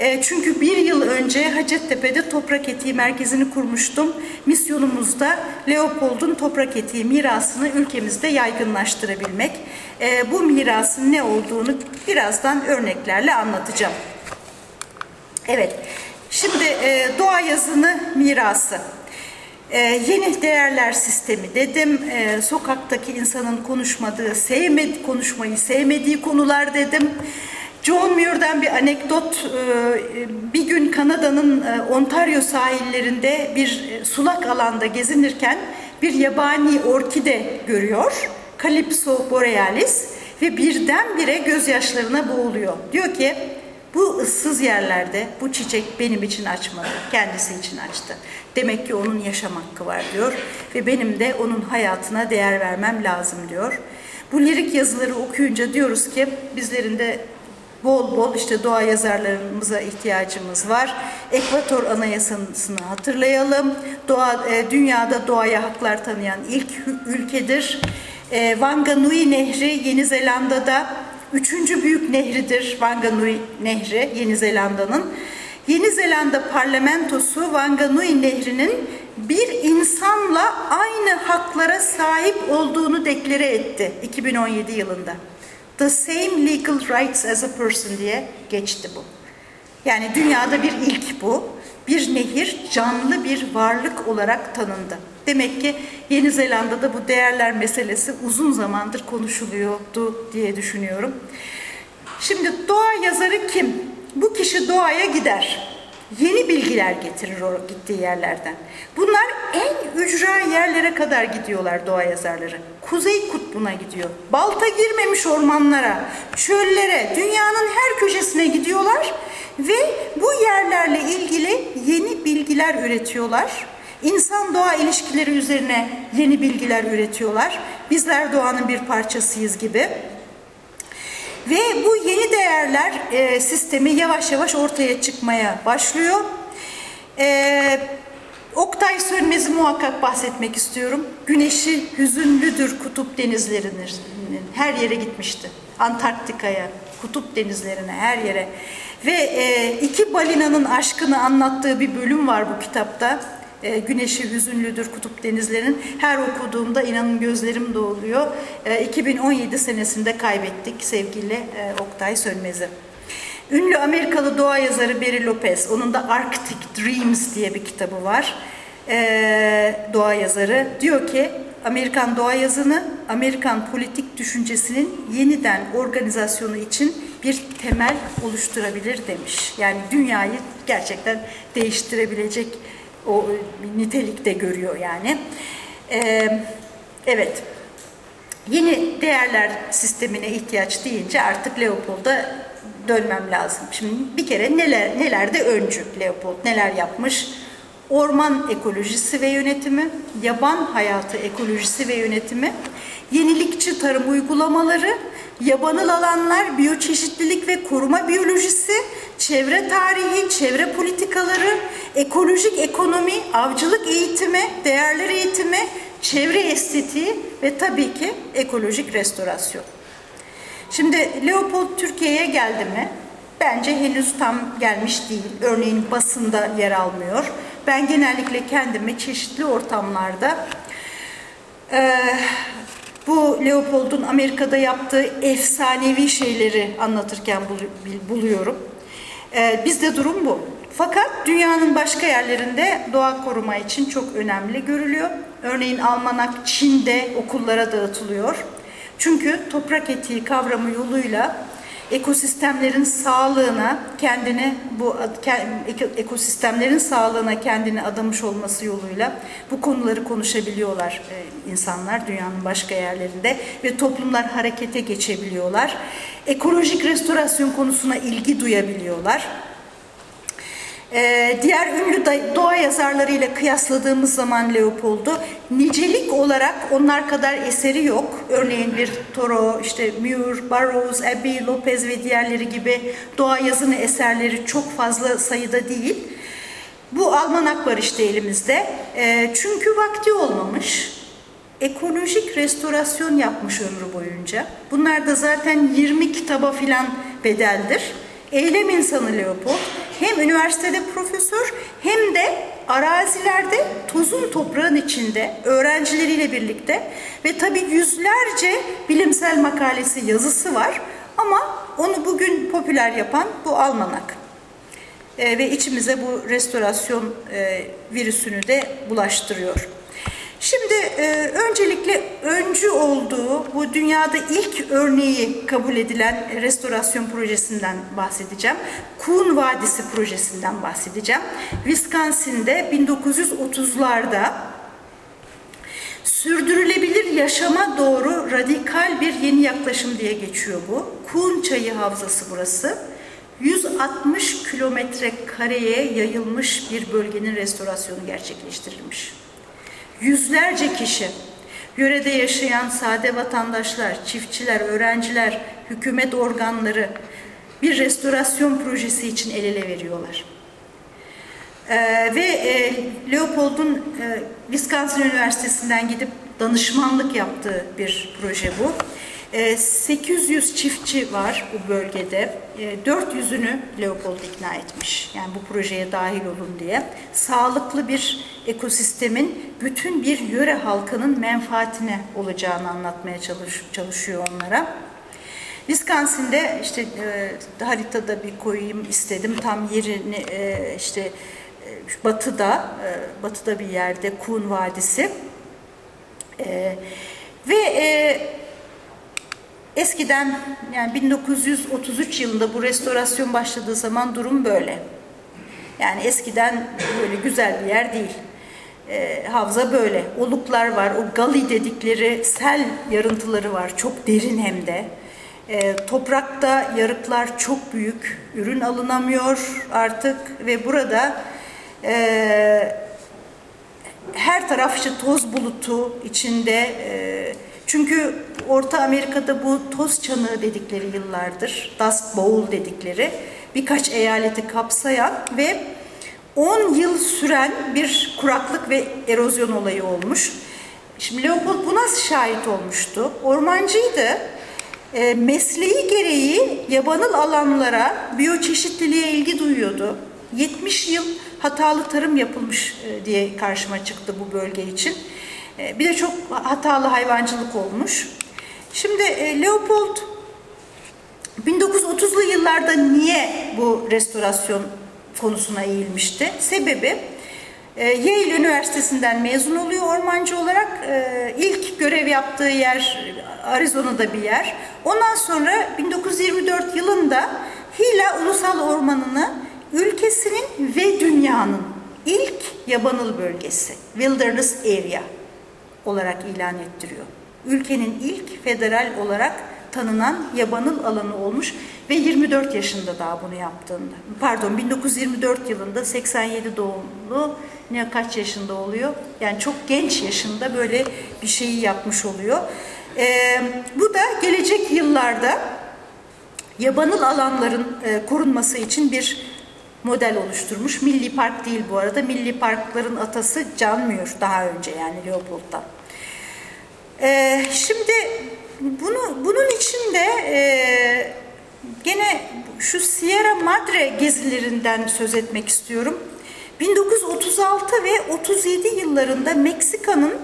e, çünkü bir yıl önce Hacettepe'de Toprak Etiği Merkezi'ni kurmuştum. Misyonumuzda Leopold'un toprak etiği mirasını ülkemizde yaygınlaştırabilmek. E, bu mirasın ne olduğunu birazdan örneklerle anlatacağım. Evet, şimdi e, doğa yazını mirası. Ee, yeni değerler sistemi dedim. Ee, sokaktaki insanın konuşmadığı, sevmedi, konuşmayı sevmediği konular dedim. John Muir'den bir anekdot. Ee, bir gün Kanada'nın e, Ontario sahillerinde bir e, sulak alanda gezinirken bir yabani orkide görüyor. Calypso borealis ve birdenbire gözyaşlarına boğuluyor. Diyor ki bu ıssız yerlerde bu çiçek benim için açmadı, kendisi için açtı. Demek ki onun yaşam hakkı var diyor ve benim de onun hayatına değer vermem lazım diyor. Bu lirik yazıları okuyunca diyoruz ki bizlerin de bol bol işte doğa yazarlarımıza ihtiyacımız var. Ekvator Anayasası'nı hatırlayalım. Doğa, e, dünyada doğaya haklar tanıyan ilk ülkedir. E, Wanganui Nehri Yeni Zelanda'da üçüncü büyük nehridir. Wanganui Nehri Yeni Zelanda'nın. Yeni Zelanda parlamentosu Wanganui Nehri'nin bir insanla aynı haklara sahip olduğunu deklare etti 2017 yılında the same legal rights as a person diye geçti bu. Yani dünyada bir ilk bu. Bir nehir canlı bir varlık olarak tanındı. Demek ki Yeni Zelanda'da bu değerler meselesi uzun zamandır konuşuluyordu diye düşünüyorum. Şimdi doğa yazarı kim? Bu kişi doğaya gider yeni bilgiler getirir o gittiği yerlerden. Bunlar en ücra yerlere kadar gidiyorlar doğa yazarları. Kuzey kutbuna gidiyor. Balta girmemiş ormanlara, çöllere, dünyanın her köşesine gidiyorlar ve bu yerlerle ilgili yeni bilgiler üretiyorlar. İnsan doğa ilişkileri üzerine yeni bilgiler üretiyorlar. Bizler doğanın bir parçasıyız gibi. Ve bu yeni değerler e, sistemi yavaş yavaş ortaya çıkmaya başlıyor. E, Oktay Sönmez'i muhakkak bahsetmek istiyorum. Güneşi hüzünlüdür kutup denizlerinin her yere gitmişti. Antarktika'ya, kutup denizlerine, her yere. Ve e, iki balinanın aşkını anlattığı bir bölüm var bu kitapta e, güneşi hüzünlüdür kutup denizlerin. Her okuduğumda inanın gözlerim doluyor. E, 2017 senesinde kaybettik sevgili e, Oktay Sönmez'i. Ünlü Amerikalı doğa yazarı Barry Lopez, onun da Arctic Dreams diye bir kitabı var. E, doğa yazarı diyor ki Amerikan doğa yazını Amerikan politik düşüncesinin yeniden organizasyonu için bir temel oluşturabilir demiş. Yani dünyayı gerçekten değiştirebilecek o nitelikte görüyor yani. Ee, evet, yeni değerler sistemine ihtiyaç deyince artık Leopold'a dönmem lazım. Şimdi bir kere neler nelerde öncü Leopold neler yapmış? Orman ekolojisi ve yönetimi, yaban hayatı ekolojisi ve yönetimi, yenilikçi tarım uygulamaları, yabanıl alanlar, biyoçeşitlilik ve koruma biyolojisi, çevre tarihi, çevre politikaları, ekolojik ekonomi, avcılık eğitimi, değerler eğitimi, çevre estetiği ve tabii ki ekolojik restorasyon. Şimdi Leopold Türkiye'ye geldi mi? Bence henüz tam gelmiş değil. Örneğin basında yer almıyor. Ben genellikle kendimi çeşitli ortamlarda e, bu Leopold'un Amerika'da yaptığı efsanevi şeyleri anlatırken buluyorum. E, bizde durum bu. Fakat dünyanın başka yerlerinde doğa koruma için çok önemli görülüyor. Örneğin Almanak Çin'de okullara dağıtılıyor. Çünkü toprak etiği kavramı yoluyla ekosistemlerin sağlığına kendini bu ekosistemlerin sağlığına kendini adamış olması yoluyla bu konuları konuşabiliyorlar e, insanlar dünyanın başka yerlerinde ve toplumlar harekete geçebiliyorlar. Ekolojik restorasyon konusuna ilgi duyabiliyorlar. Ee, diğer ünlü doğa yazarlarıyla kıyasladığımız zaman Leopold'u nicelik olarak onlar kadar eseri yok. Örneğin bir Thoreau, işte Muir, Burroughs, Abbey, Lopez ve diğerleri gibi doğa yazını eserleri çok fazla sayıda değil. Bu almanak var işte elimizde. E, çünkü vakti olmamış. Ekolojik restorasyon yapmış ömrü boyunca. Bunlar da zaten 20 kitaba filan bedeldir. Eylem insanı Leopold hem üniversitede profesör hem de arazilerde tozun toprağın içinde öğrencileriyle birlikte ve tabii yüzlerce bilimsel makalesi yazısı var ama onu bugün popüler yapan bu almanak. E, ve içimize bu restorasyon e, virüsünü de bulaştırıyor. Şimdi e, öncelikle öncü olduğu bu dünyada ilk örneği kabul edilen restorasyon projesinden bahsedeceğim. Kuhn Vadisi projesinden bahsedeceğim. Wisconsin'de 1930'larda sürdürülebilir yaşama doğru radikal bir yeni yaklaşım diye geçiyor bu. Kuhn Çayı Havzası burası. 160 kilometre kareye yayılmış bir bölgenin restorasyonu gerçekleştirilmiş. Yüzlerce kişi, yörede yaşayan sade vatandaşlar, çiftçiler, öğrenciler, hükümet organları bir restorasyon projesi için el ele veriyorlar. Ee, ve e, Leopold'un e, Wisconsin Üniversitesi'nden gidip danışmanlık yaptığı bir proje bu. 800 ee, çiftçi var bu bölgede. 400'ünü ee, Leopold ikna etmiş. Yani bu projeye dahil olun diye. Sağlıklı bir ekosistemin bütün bir yöre halkının menfaatine olacağını anlatmaya çalış, çalışıyor onlara. Wisconsin'de işte e, haritada bir koyayım istedim. Tam yerini e, işte e, batıda, e, batıda bir yerde Kuhn Vadisi. E, ve e, Eskiden yani 1933 yılında bu restorasyon başladığı zaman durum böyle. Yani eskiden böyle güzel bir yer değil. E, havza böyle. Oluklar var. O gali dedikleri sel yarıntıları var. Çok derin hem de. E, toprakta yarıklar çok büyük. Ürün alınamıyor artık ve burada e, her taraf işte toz bulutu içinde e, çünkü Orta Amerika'da bu toz çanığı dedikleri yıllardır, Dust Bowl dedikleri birkaç eyaleti kapsayan ve 10 yıl süren bir kuraklık ve erozyon olayı olmuş. Şimdi Leopold buna şahit olmuştu. Ormancıydı. E, mesleği gereği yabanıl alanlara, biyoçeşitliliğe ilgi duyuyordu. 70 yıl hatalı tarım yapılmış e, diye karşıma çıktı bu bölge için. E, bir de çok hatalı hayvancılık olmuş. Şimdi e, Leopold 1930'lu yıllarda niye bu restorasyon konusuna eğilmişti? Sebebi e, Yale Üniversitesi'nden mezun oluyor ormancı olarak. ilk görev yaptığı yer Arizona'da bir yer. Ondan sonra 1924 yılında Hila Ulusal Ormanı'nı ülkesinin ve dünyanın ilk yabanıl bölgesi, Wilderness Area olarak ilan ettiriyor. Ülkenin ilk federal olarak tanınan yabanıl alanı olmuş ve 24 yaşında daha bunu yaptığında. Pardon 1924 yılında 87 doğumlu ne kaç yaşında oluyor? Yani çok genç yaşında böyle bir şeyi yapmış oluyor. Ee, bu da gelecek yıllarda yabanıl alanların e, korunması için bir model oluşturmuş. Milli Park değil bu arada. Milli Parkların atası Can Muir daha önce yani Leopold'dan. Ee, şimdi bunu bunun için de e, gene şu Sierra Madre gezilerinden söz etmek istiyorum. 1936 ve 37 yıllarında Meksika'nın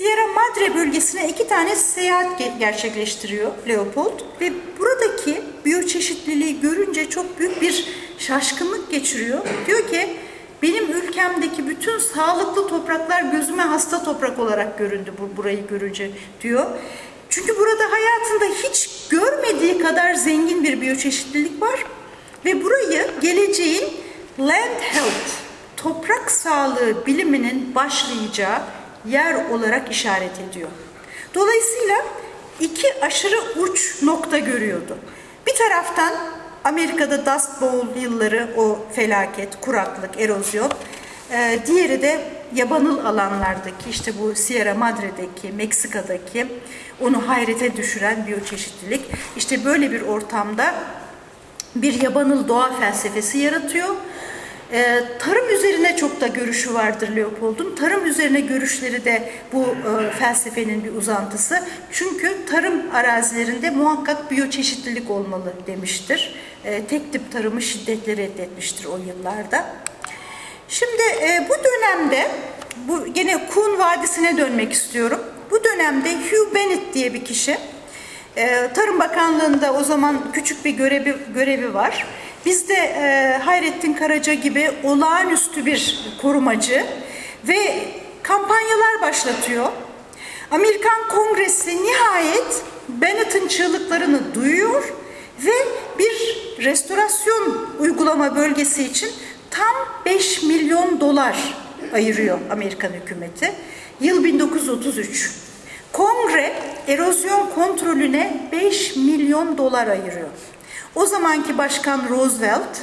Sierra Madre bölgesine iki tane seyahat gerçekleştiriyor Leopold ve buradaki biyoçeşitliliği görünce çok büyük bir şaşkınlık geçiriyor. Diyor ki benim ülkemdeki bütün sağlıklı topraklar gözüme hasta toprak olarak göründü bu burayı görünce diyor. Çünkü burada hayatında hiç görmediği kadar zengin bir biyoçeşitlilik var ve burayı geleceğin land health, toprak sağlığı biliminin başlayacağı yer olarak işaret ediyor. Dolayısıyla iki aşırı uç nokta görüyordu. Bir taraftan Amerika'da Dust Bowl yılları o felaket, kuraklık, erozyon. Ee, diğeri de yabanıl alanlardaki işte bu Sierra Madre'deki, Meksika'daki onu hayrete düşüren biyoçeşitlilik. İşte böyle bir ortamda bir yabanıl doğa felsefesi yaratıyor. Ee, tarım üzerine çok da görüşü vardır Leopold'un. Tarım üzerine görüşleri de bu e, felsefenin bir uzantısı. Çünkü tarım arazilerinde muhakkak biyoçeşitlilik olmalı demiştir. E, tek tip tarımı şiddetle reddetmiştir o yıllarda. Şimdi e, bu dönemde, bu gene Kuhn Vadisi'ne dönmek istiyorum. Bu dönemde Hugh Bennett diye bir kişi, e, Tarım Bakanlığı'nda o zaman küçük bir görevi, görevi var. Bizde e, Hayrettin Karaca gibi olağanüstü bir korumacı ve kampanyalar başlatıyor. Amerikan Kongresi nihayet Bennett'in çığlıklarını duyuyor ve bir restorasyon uygulama bölgesi için tam 5 milyon dolar ayırıyor Amerikan hükümeti. Yıl 1933. Kongre erozyon kontrolüne 5 milyon dolar ayırıyor. O zamanki başkan Roosevelt,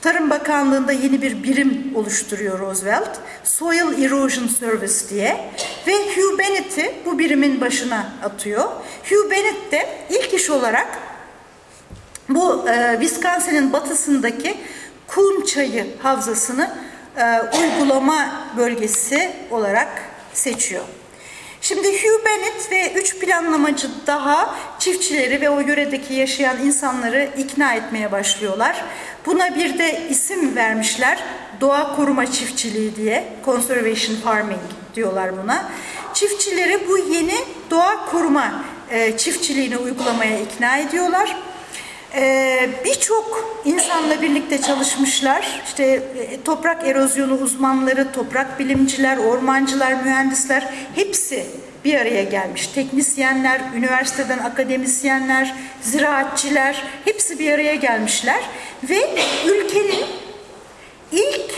Tarım Bakanlığı'nda yeni bir birim oluşturuyor Roosevelt. Soil Erosion Service diye. Ve Hugh Bennett'i bu birimin başına atıyor. Hugh Bennett de ilk iş olarak bu e, Wisconsin'in batısındaki Kuhn Çayı Havzası'nı e, uygulama bölgesi olarak seçiyor. Şimdi Hugh Bennett ve üç planlamacı daha çiftçileri ve o yöredeki yaşayan insanları ikna etmeye başlıyorlar. Buna bir de isim vermişler. Doğa koruma çiftçiliği diye, conservation farming diyorlar buna. Çiftçileri bu yeni doğa koruma e, çiftçiliğini uygulamaya ikna ediyorlar. Ee, Birçok insanla birlikte çalışmışlar. İşte e, toprak erozyonu uzmanları, toprak bilimciler, ormancılar, mühendisler hepsi bir araya gelmiş. Teknisyenler, üniversiteden akademisyenler, ziraatçiler hepsi bir araya gelmişler ve ülkenin ilk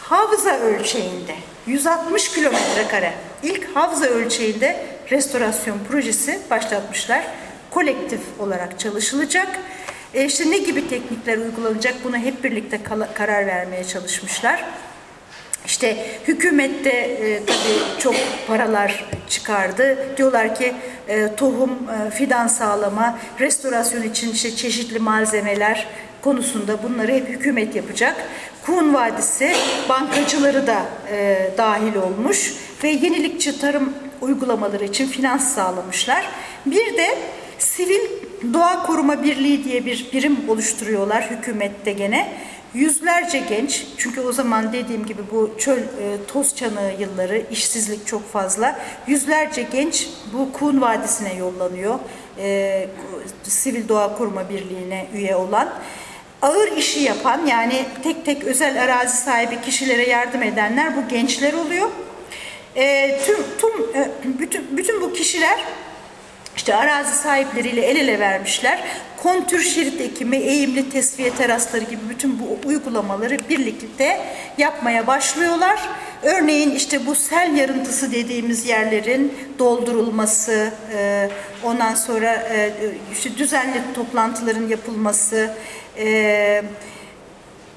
havza ölçeğinde 160 kilometre kare ilk havza ölçeğinde restorasyon projesi başlatmışlar kolektif olarak çalışılacak. E işte ne gibi teknikler uygulanacak bunu hep birlikte karar vermeye çalışmışlar. İşte hükümette e, tabii çok paralar çıkardı. Diyorlar ki e, tohum, e, fidan sağlama, restorasyon için işte çeşitli malzemeler konusunda bunları hep hükümet yapacak. Kuhn Vadisi bankacıları da e, dahil olmuş ve yenilikçi tarım uygulamaları için finans sağlamışlar. Bir de Sivil Doğa Koruma Birliği diye bir birim oluşturuyorlar hükümette gene. Yüzlerce genç, çünkü o zaman dediğim gibi bu çöl e, toz çanağı yılları, işsizlik çok fazla. Yüzlerce genç bu Kuhn Vadisi'ne yollanıyor. E, Sivil Doğa Koruma Birliği'ne üye olan. Ağır işi yapan yani tek tek özel arazi sahibi kişilere yardım edenler bu gençler oluyor. E, tüm, tüm e, bütün, bütün bu kişiler işte arazi sahipleriyle el ele vermişler. Kontür şerit ekimi, eğimli tesviye terasları gibi bütün bu uygulamaları birlikte yapmaya başlıyorlar. Örneğin işte bu sel yarıntısı dediğimiz yerlerin doldurulması, e, ondan sonra e, işte düzenli toplantıların yapılması, e,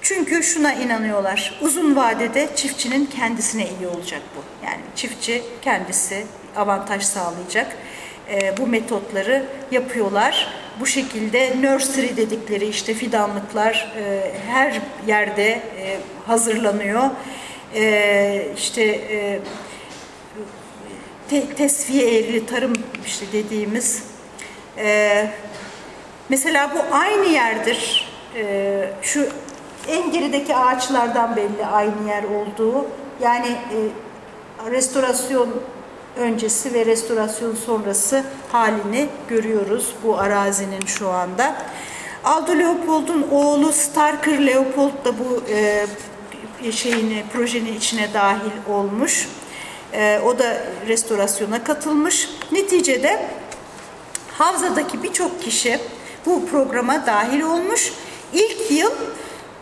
çünkü şuna inanıyorlar, uzun vadede çiftçinin kendisine iyi olacak bu. Yani çiftçi kendisi avantaj sağlayacak e, bu metotları yapıyorlar. Bu şekilde nursery dedikleri işte fidanlıklar e, her yerde e, hazırlanıyor. E, işte e, te, tesviye eğrili tarım işte dediğimiz. E, mesela bu aynı yerdir. E, şu en gerideki ağaçlardan belli aynı yer olduğu. Yani e, restorasyon öncesi ve restorasyon sonrası halini görüyoruz bu arazinin şu anda. Aldo Leopold'un oğlu Starker Leopold da bu e, şeyini projenin içine dahil olmuş. E, o da restorasyona katılmış. Neticede Havza'daki birçok kişi bu programa dahil olmuş. İlk yıl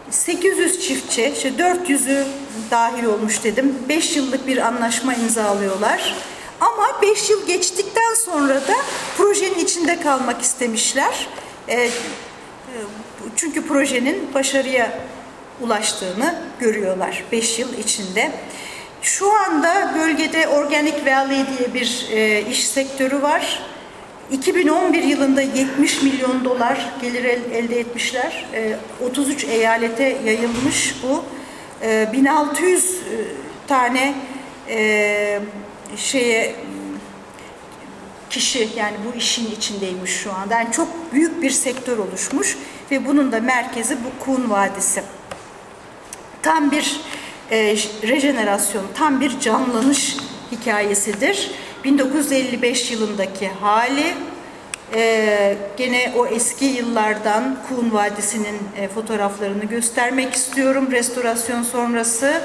800 çiftçi, işte 400'ü dahil olmuş dedim. 5 yıllık bir anlaşma imzalıyorlar. Ama 5 yıl geçtikten sonra da projenin içinde kalmak istemişler. E, çünkü projenin başarıya ulaştığını görüyorlar 5 yıl içinde. Şu anda bölgede Organic Valley diye bir e, iş sektörü var. 2011 yılında 70 milyon dolar gelir el, elde etmişler. E, 33 eyalete yayılmış bu. E, 1600 e, tane e, şeye kişi yani bu işin içindeymiş şu anda. Yani çok büyük bir sektör oluşmuş ve bunun da merkezi bu Kun Vadisi. Tam bir e, rejenerasyon, tam bir canlanış hikayesidir. 1955 yılındaki hali e, gene o eski yıllardan Kun Vadisi'nin e, fotoğraflarını göstermek istiyorum restorasyon sonrası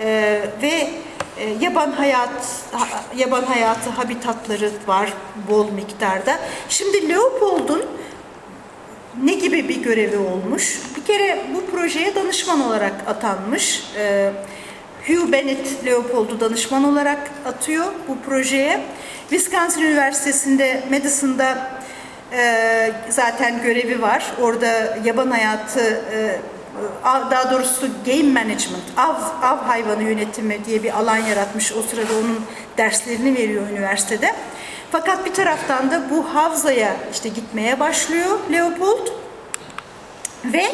e, ve e, yaban hayat yaban hayatı habitatları var bol miktarda. Şimdi Leopold'un ne gibi bir görevi olmuş? Bir kere bu projeye danışman olarak atanmış. E, Hugh Bennett Leopold'u danışman olarak atıyor bu projeye. Wisconsin Üniversitesi'nde Madison'da e, zaten görevi var. Orada yaban hayatı e, daha doğrusu game management, av, av hayvanı yönetimi diye bir alan yaratmış. O sırada onun derslerini veriyor üniversitede. Fakat bir taraftan da bu havzaya işte gitmeye başlıyor Leopold ve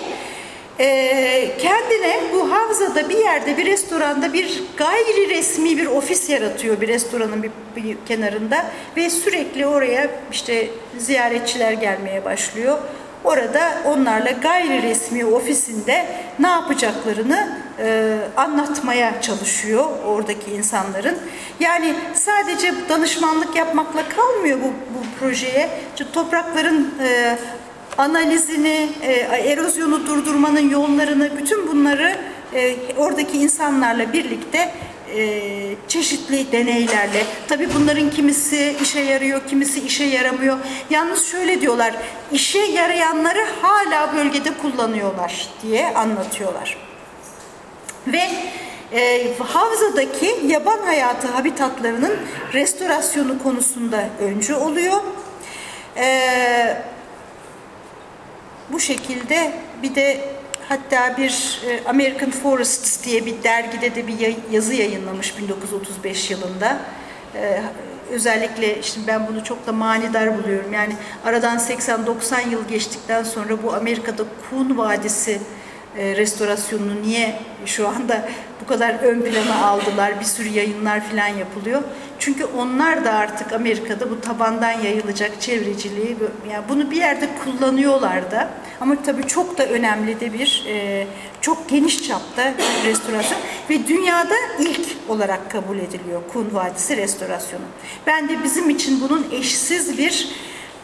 e, kendine bu havzada bir yerde bir restoranda bir gayri resmi bir ofis yaratıyor bir restoranın bir, bir kenarında ve sürekli oraya işte ziyaretçiler gelmeye başlıyor. Orada onlarla gayri resmi ofisinde ne yapacaklarını e, anlatmaya çalışıyor oradaki insanların. Yani sadece danışmanlık yapmakla kalmıyor bu, bu projeye. İşte toprakların e, analizini, e, erozyonu durdurmanın yollarını, bütün bunları e, oradaki insanlarla birlikte e, çeşitli deneylerle, tabi bunların kimisi işe yarıyor, kimisi işe yaramıyor. Yalnız şöyle diyorlar, işe yarayanları hala bölgede kullanıyorlar diye anlatıyorlar. Ve e, havzadaki yaban hayatı habitatlarının restorasyonu konusunda öncü oluyor. E, bu şekilde bir de hatta bir e, American Forests diye bir dergide de bir yazı yayınlamış 1935 yılında. E, özellikle şimdi ben bunu çok da manidar buluyorum. Yani aradan 80-90 yıl geçtikten sonra bu Amerika'da Kun Vadisi e, restorasyonunu niye şu anda bu kadar ön plana aldılar, bir sürü yayınlar falan yapılıyor. Çünkü onlar da artık Amerika'da bu tabandan yayılacak çevreciliği, yani bunu bir yerde kullanıyorlar da. Ama tabii çok da önemli de bir, e, çok geniş çapta restorasyon ve dünyada ilk olarak kabul ediliyor Kun Vadisi restorasyonu. Ben de bizim için bunun eşsiz bir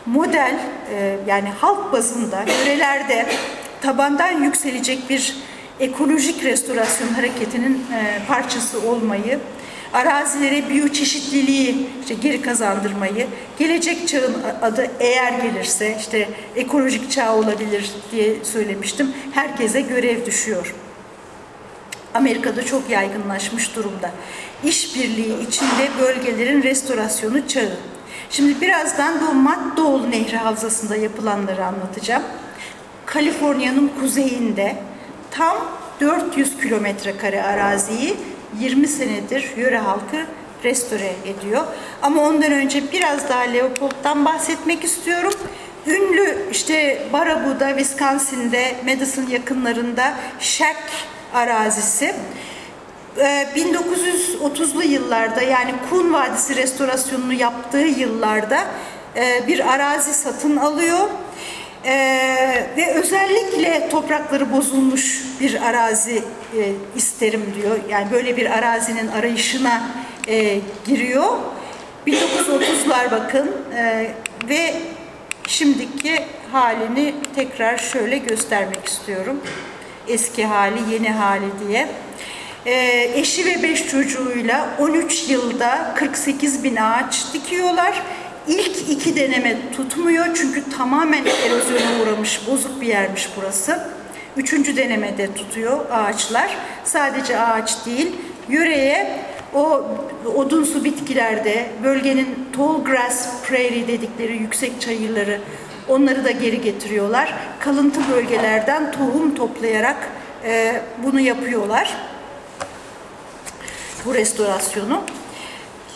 model, e, yani halk bazında, yörelerde tabandan yükselecek bir ekolojik restorasyon hareketinin e, parçası olmayı, arazilere biyoçeşitliliği işte geri kazandırmayı, gelecek çağın adı eğer gelirse işte ekolojik çağ olabilir diye söylemiştim. Herkese görev düşüyor. Amerika'da çok yaygınlaşmış durumda. İşbirliği içinde bölgelerin restorasyonu çağı. Şimdi birazdan bu Matt Nehri Havzası'nda yapılanları anlatacağım. Kaliforniya'nın kuzeyinde tam 400 kilometre kare araziyi 20 senedir yöre halkı restore ediyor. Ama ondan önce biraz daha Leopold'dan bahsetmek istiyorum. Ünlü işte Baraboo'da, Wisconsin'de, Madison yakınlarında Shack arazisi e, 1930'lu yıllarda yani Kun Vadisi restorasyonunu yaptığı yıllarda e, bir arazi satın alıyor. E, ve özellikle toprakları bozulmuş bir arazi e, isterim diyor. Yani böyle bir arazinin arayışına e, giriyor. 1930'lar bakın e, ve şimdiki halini tekrar şöyle göstermek istiyorum. Eski hali, yeni hali diye. E, eşi ve beş çocuğuyla 13 yılda 48 bin ağaç dikiyorlar. İlk iki deneme tutmuyor çünkü tamamen erozyona uğramış, bozuk bir yermiş burası. Üçüncü denemede tutuyor ağaçlar. Sadece ağaç değil, yöreye o odunsu bitkilerde bölgenin tall grass prairie dedikleri yüksek çayırları onları da geri getiriyorlar. Kalıntı bölgelerden tohum toplayarak e, bunu yapıyorlar. Bu restorasyonu.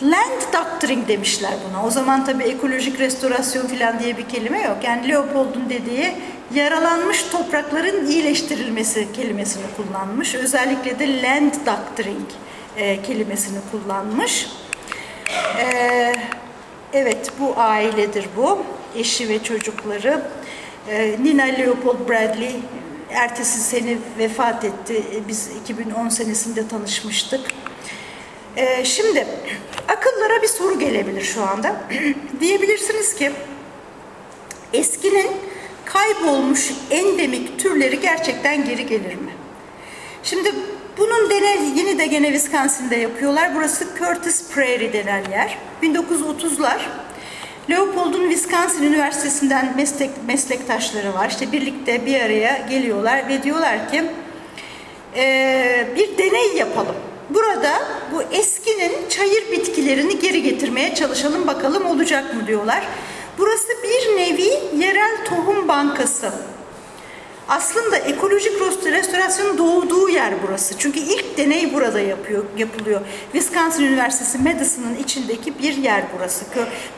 Land doctoring demişler buna. O zaman tabii ekolojik restorasyon falan diye bir kelime yok. Yani Leopold'un dediği yaralanmış toprakların iyileştirilmesi kelimesini kullanmış. Özellikle de land doctoring e, kelimesini kullanmış. E, evet bu ailedir bu. Eşi ve çocukları. E, Nina Leopold Bradley ertesi sene vefat etti. E, biz 2010 senesinde tanışmıştık. E, şimdi akıllara bir soru gelebilir şu anda. Diyebilirsiniz ki eskinin kaybolmuş endemik türleri gerçekten geri gelir mi? Şimdi bunun deney yeni de gene Wisconsin'de yapıyorlar. Burası Curtis Prairie denen yer. 1930'lar Leopold'un Wisconsin Üniversitesi'nden meslek, meslektaşları var. İşte birlikte bir araya geliyorlar ve diyorlar ki e, bir deney yapalım. Burada bu eskinin çayır bitkilerini geri getirmeye çalışalım bakalım olacak mı diyorlar. Burası bir nevi yerel tohum bankası. Aslında ekolojik restorasyonun doğduğu yer burası. Çünkü ilk deney burada yapıyor, yapılıyor. Wisconsin Üniversitesi Madison'ın içindeki bir yer burası.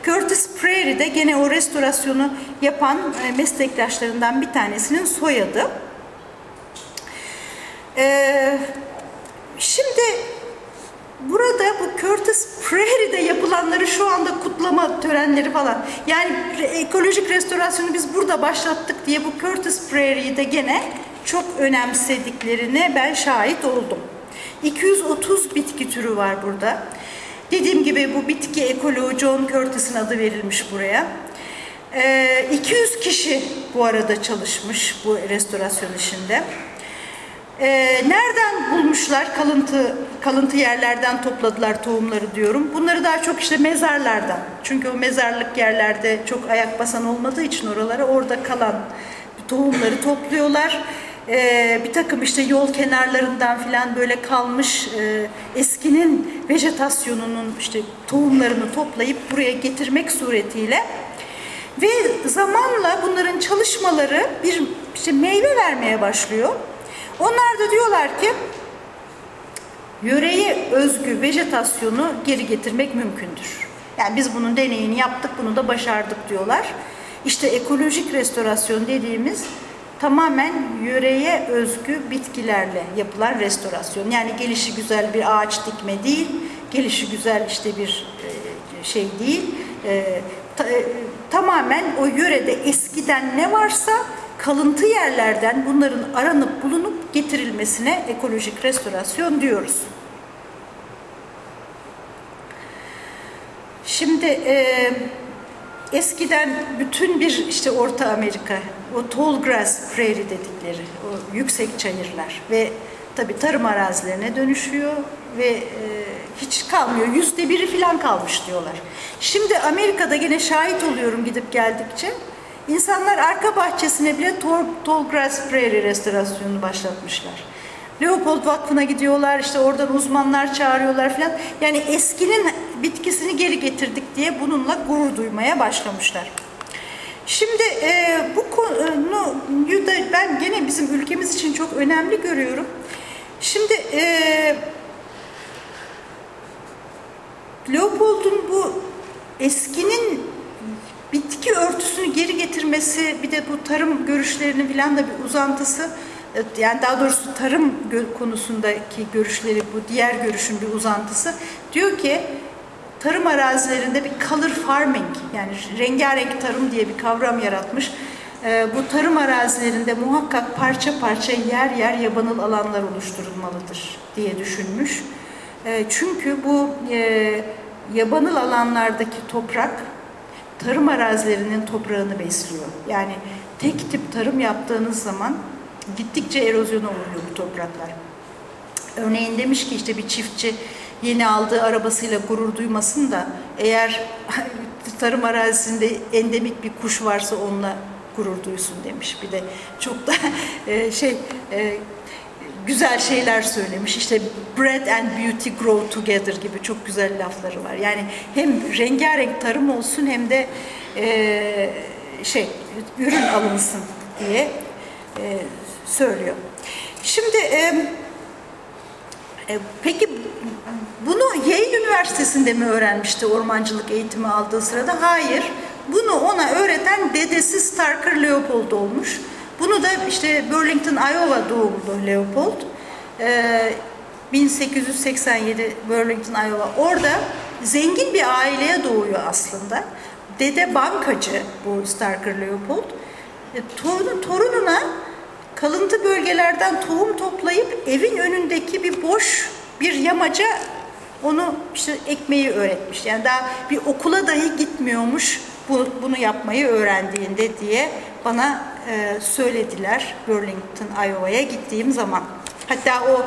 Curtis Prairie de gene o restorasyonu yapan e, meslektaşlarından bir tanesinin soyadı. Ee, şimdi burada bu Curtis Prairie'de yapılanları şu anda kutlama törenleri falan. Yani ekolojik restorasyonu biz burada başlattık diye bu Curtis Prairie'de gene çok önemsediklerine ben şahit oldum. 230 bitki türü var burada. Dediğim gibi bu bitki ekoloğu John Curtis'in adı verilmiş buraya. Ee, 200 kişi bu arada çalışmış bu restorasyon işinde. Ee, nereden bulmuşlar kalıntı kalıntı yerlerden topladılar tohumları diyorum. Bunları daha çok işte mezarlardan. Çünkü o mezarlık yerlerde çok ayak basan olmadığı için oralara orada kalan tohumları topluyorlar. Ee, bir takım işte yol kenarlarından filan böyle kalmış e, eskinin vejetasyonunun işte tohumlarını toplayıp buraya getirmek suretiyle ve zamanla bunların çalışmaları bir işte meyve vermeye başlıyor. Onlar da diyorlar ki yöreye özgü vejetasyonu geri getirmek mümkündür. Yani biz bunun deneyini yaptık, bunu da başardık diyorlar. İşte ekolojik restorasyon dediğimiz tamamen yöreye özgü bitkilerle yapılan restorasyon. Yani gelişi güzel bir ağaç dikme değil, gelişi güzel işte bir şey değil. Tamamen o yörede eskiden ne varsa kalıntı yerlerden bunların aranıp bulunup getirilmesine ekolojik restorasyon diyoruz. Şimdi e, eskiden bütün bir işte Orta Amerika, o tall grass prairie dedikleri, o yüksek çayırlar ve tabi tarım arazilerine dönüşüyor ve e, hiç kalmıyor. Yüzde biri falan kalmış diyorlar. Şimdi Amerika'da gene şahit oluyorum gidip geldikçe. İnsanlar arka bahçesine bile tall, grass prairie restorasyonunu başlatmışlar. Leopold Vakfı'na gidiyorlar, işte oradan uzmanlar çağırıyorlar falan. Yani eskinin bitkisini geri getirdik diye bununla gurur duymaya başlamışlar. Şimdi e, bu konuyu da ben gene bizim ülkemiz için çok önemli görüyorum. Şimdi e, Leopold'un bu eskinin bitki örtüsünü geri getirmesi bir de bu tarım görüşlerinin filan da bir uzantısı e, yani daha doğrusu tarım konusundaki görüşleri bu diğer görüşün bir uzantısı. Diyor ki tarım arazilerinde bir color farming yani rengarenk tarım diye bir kavram yaratmış. E, bu tarım arazilerinde muhakkak parça parça yer yer yabanıl alanlar oluşturulmalıdır diye düşünmüş. E, çünkü bu yabanıl alanlardaki toprak tarım arazilerinin toprağını besliyor. Yani tek tip tarım yaptığınız zaman gittikçe erozyona uğruyor bu topraklar. Örneğin demiş ki işte bir çiftçi yeni aldığı arabasıyla gurur duymasın da eğer tarım arazisinde endemik bir kuş varsa onunla gurur duysun demiş. Bir de çok da e, şey e, güzel şeyler söylemiş. İşte bread and beauty grow together gibi çok güzel lafları var. Yani hem rengarenk tarım olsun hem de e, şey ürün alınsın diye e, söylüyor. Şimdi e, e, peki bunu Yale Üniversitesi'nde mi öğrenmişti ormancılık eğitimi aldığı sırada? Hayır. Bunu ona öğreten dedesi Starker Leopold olmuş. Bunu da işte Burlington, Iowa doğumlu Leopold. Ee, 1887 Burlington, Iowa. Orada zengin bir aileye doğuyor aslında. Dede bankacı bu Starker Leopold. E, torunu, torununa kalıntı bölgelerden tohum toplayıp evin önündeki bir boş bir yamaca onu işte ekmeği öğretmiş. Yani daha bir okula dahi gitmiyormuş bu, bunu yapmayı öğrendiğinde diye bana e, söylediler Burlington, Iowa'ya gittiğim zaman. Hatta o,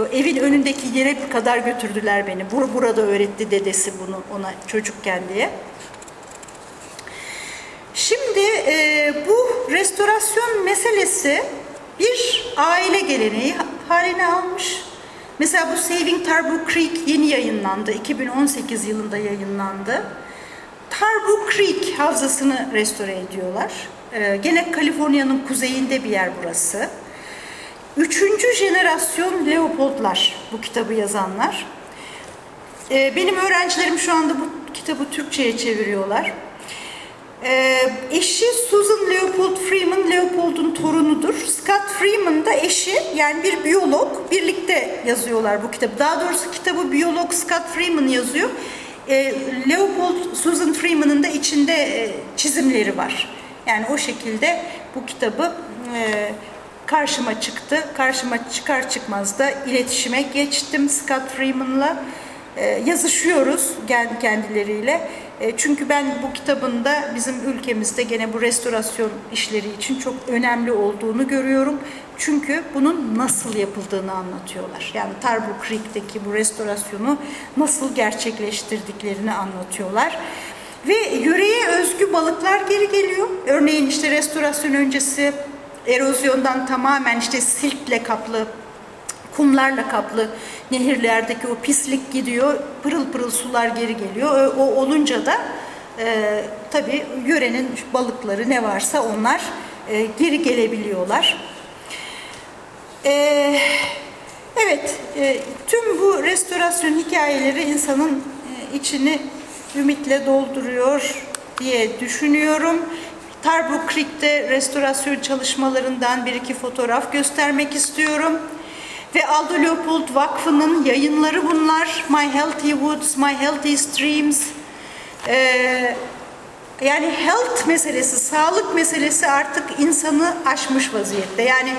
o evin önündeki yere kadar götürdüler beni. Bur, burada öğretti dedesi bunu ona çocukken diye. Şimdi e, bu restorasyon meselesi bir aile geleneği haline almış. Mesela bu Saving Tarbrook Creek yeni yayınlandı. 2018 yılında yayınlandı. Tarbrook Creek havzasını restore ediyorlar. Ee, gene Kaliforniya'nın kuzeyinde bir yer burası. Üçüncü jenerasyon Leopoldlar bu kitabı yazanlar. Ee, benim öğrencilerim şu anda bu kitabı Türkçe'ye çeviriyorlar. Ee, eşi Susan Leopold Freeman, Leopold'un torunudur. Scott Freeman da eşi, yani bir biyolog. Birlikte yazıyorlar bu kitabı. Daha doğrusu kitabı biyolog Scott Freeman yazıyor. Ee, Leopold, Susan Freeman'ın da içinde e, çizimleri var. Yani o şekilde bu kitabı e, karşıma çıktı. Karşıma çıkar çıkmaz da iletişime geçtim Scott Freeman'la. E, yazışıyoruz kendileriyle. E, çünkü ben bu kitabında bizim ülkemizde gene bu restorasyon işleri için çok önemli olduğunu görüyorum. Çünkü bunun nasıl yapıldığını anlatıyorlar. Yani Tarbu Creek'teki bu restorasyonu nasıl gerçekleştirdiklerini anlatıyorlar. Ve yöreye özgü balıklar geri geliyor. Örneğin işte restorasyon öncesi erozyondan tamamen işte siltle kaplı kumlarla kaplı nehirlerdeki o pislik gidiyor, pırıl pırıl sular geri geliyor. O, olunca da e, tabii yörenin balıkları ne varsa onlar e, geri gelebiliyorlar. E, evet, e, tüm bu restorasyon hikayeleri insanın e, içini ümitle dolduruyor diye düşünüyorum. Tarbrook Creek'te restorasyon çalışmalarından bir iki fotoğraf göstermek istiyorum. Ve Aldo Leopold Vakfı'nın yayınları bunlar. My Healthy Woods, My Healthy Streams. Ee, yani health meselesi, sağlık meselesi artık insanı aşmış vaziyette. Yani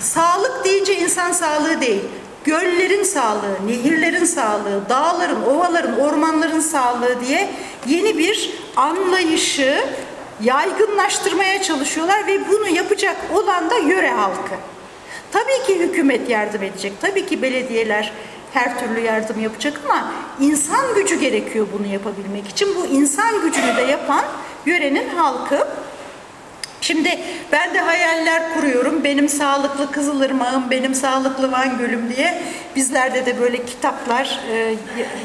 sağlık deyince insan sağlığı değil. Göllerin sağlığı, nehirlerin sağlığı, dağların, ovaların, ormanların sağlığı diye yeni bir anlayışı yaygınlaştırmaya çalışıyorlar ve bunu yapacak olan da yöre halkı. Tabii ki hükümet yardım edecek, tabii ki belediyeler her türlü yardım yapacak ama insan gücü gerekiyor bunu yapabilmek için. Bu insan gücünü de yapan yörenin halkı. Şimdi ben de hayaller kuruyorum. Benim sağlıklı Kızılırmağım, benim sağlıklı Van Gölüm diye bizlerde de böyle kitaplar e,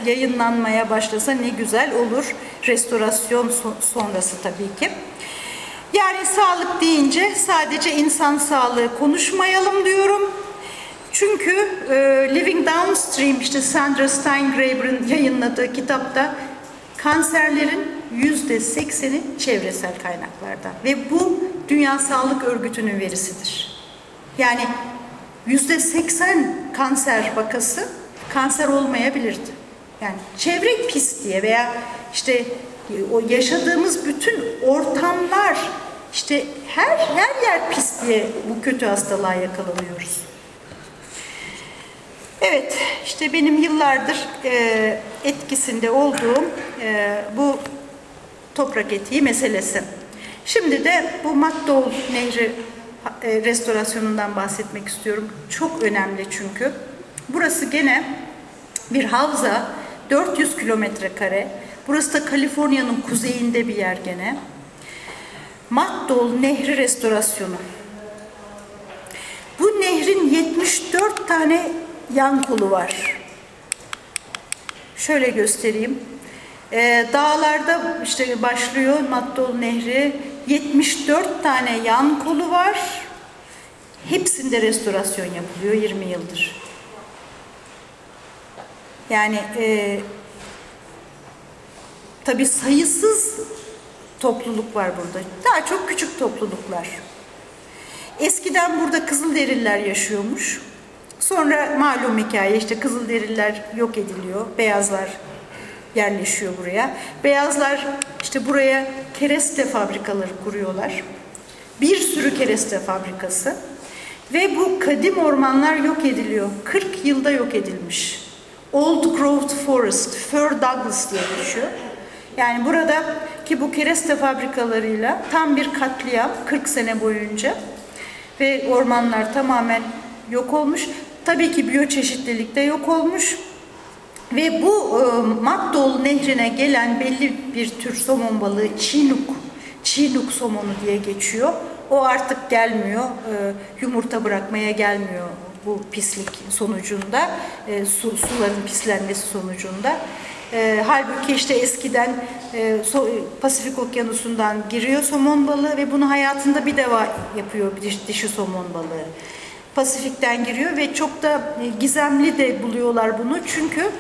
yayınlanmaya başlasa ne güzel olur. Restorasyon sonrası tabii ki. Yani sağlık deyince sadece insan sağlığı konuşmayalım diyorum. Çünkü e, Living Downstream işte Sandra Steingraber'ın yayınladığı kitapta kanserlerin yüzde sekseni çevresel kaynaklardan ve bu Dünya Sağlık Örgütü'nün verisidir. Yani yüzde 80 kanser vakası kanser olmayabilirdi. Yani çevre pis diye veya işte o yaşadığımız bütün ortamlar işte her her yer pis diye bu kötü hastalığa yakalanıyoruz. Evet, işte benim yıllardır e, etkisinde olduğum e, bu toprak etiği meselesi. Şimdi de bu Matdol Nehri e, restorasyonundan bahsetmek istiyorum. Çok önemli çünkü. Burası gene bir havza, 400 kilometre kare. Burası da Kaliforniya'nın kuzeyinde bir yer gene. Matdol Nehri restorasyonu. Bu nehrin 74 tane yan kolu var. Şöyle göstereyim. Ee, dağlarda işte başlıyor Matdol Nehri. 74 tane yan kolu var. Hepsinde restorasyon yapılıyor 20 yıldır. Yani e, tabi sayısız topluluk var burada. Daha çok küçük topluluklar. Eskiden burada Kızılderililer yaşıyormuş. Sonra malum hikaye işte Kızılderililer yok ediliyor. Beyazlar yerleşiyor buraya. Beyazlar işte buraya kereste fabrikaları kuruyorlar. Bir sürü kereste fabrikası. Ve bu kadim ormanlar yok ediliyor. 40 yılda yok edilmiş. Old Growth Forest, Fir Douglas diye geçiyor. Yani burada ki bu kereste fabrikalarıyla tam bir katliam 40 sene boyunca ve ormanlar tamamen yok olmuş. Tabii ki biyoçeşitlilik de yok olmuş. Ve bu e, Matdol nehrine gelen belli bir tür somon balığı Chinook, Chinook somonu diye geçiyor. O artık gelmiyor, e, yumurta bırakmaya gelmiyor bu pislik sonucunda, e, su, suların pislenmesi sonucunda. E, halbuki işte eskiden e, so, Pasifik Okyanusu'ndan giriyor somon balığı ve bunu hayatında bir deva yapıyor diş, dişi somon balığı. Pasifik'ten giriyor ve çok da e, gizemli de buluyorlar bunu çünkü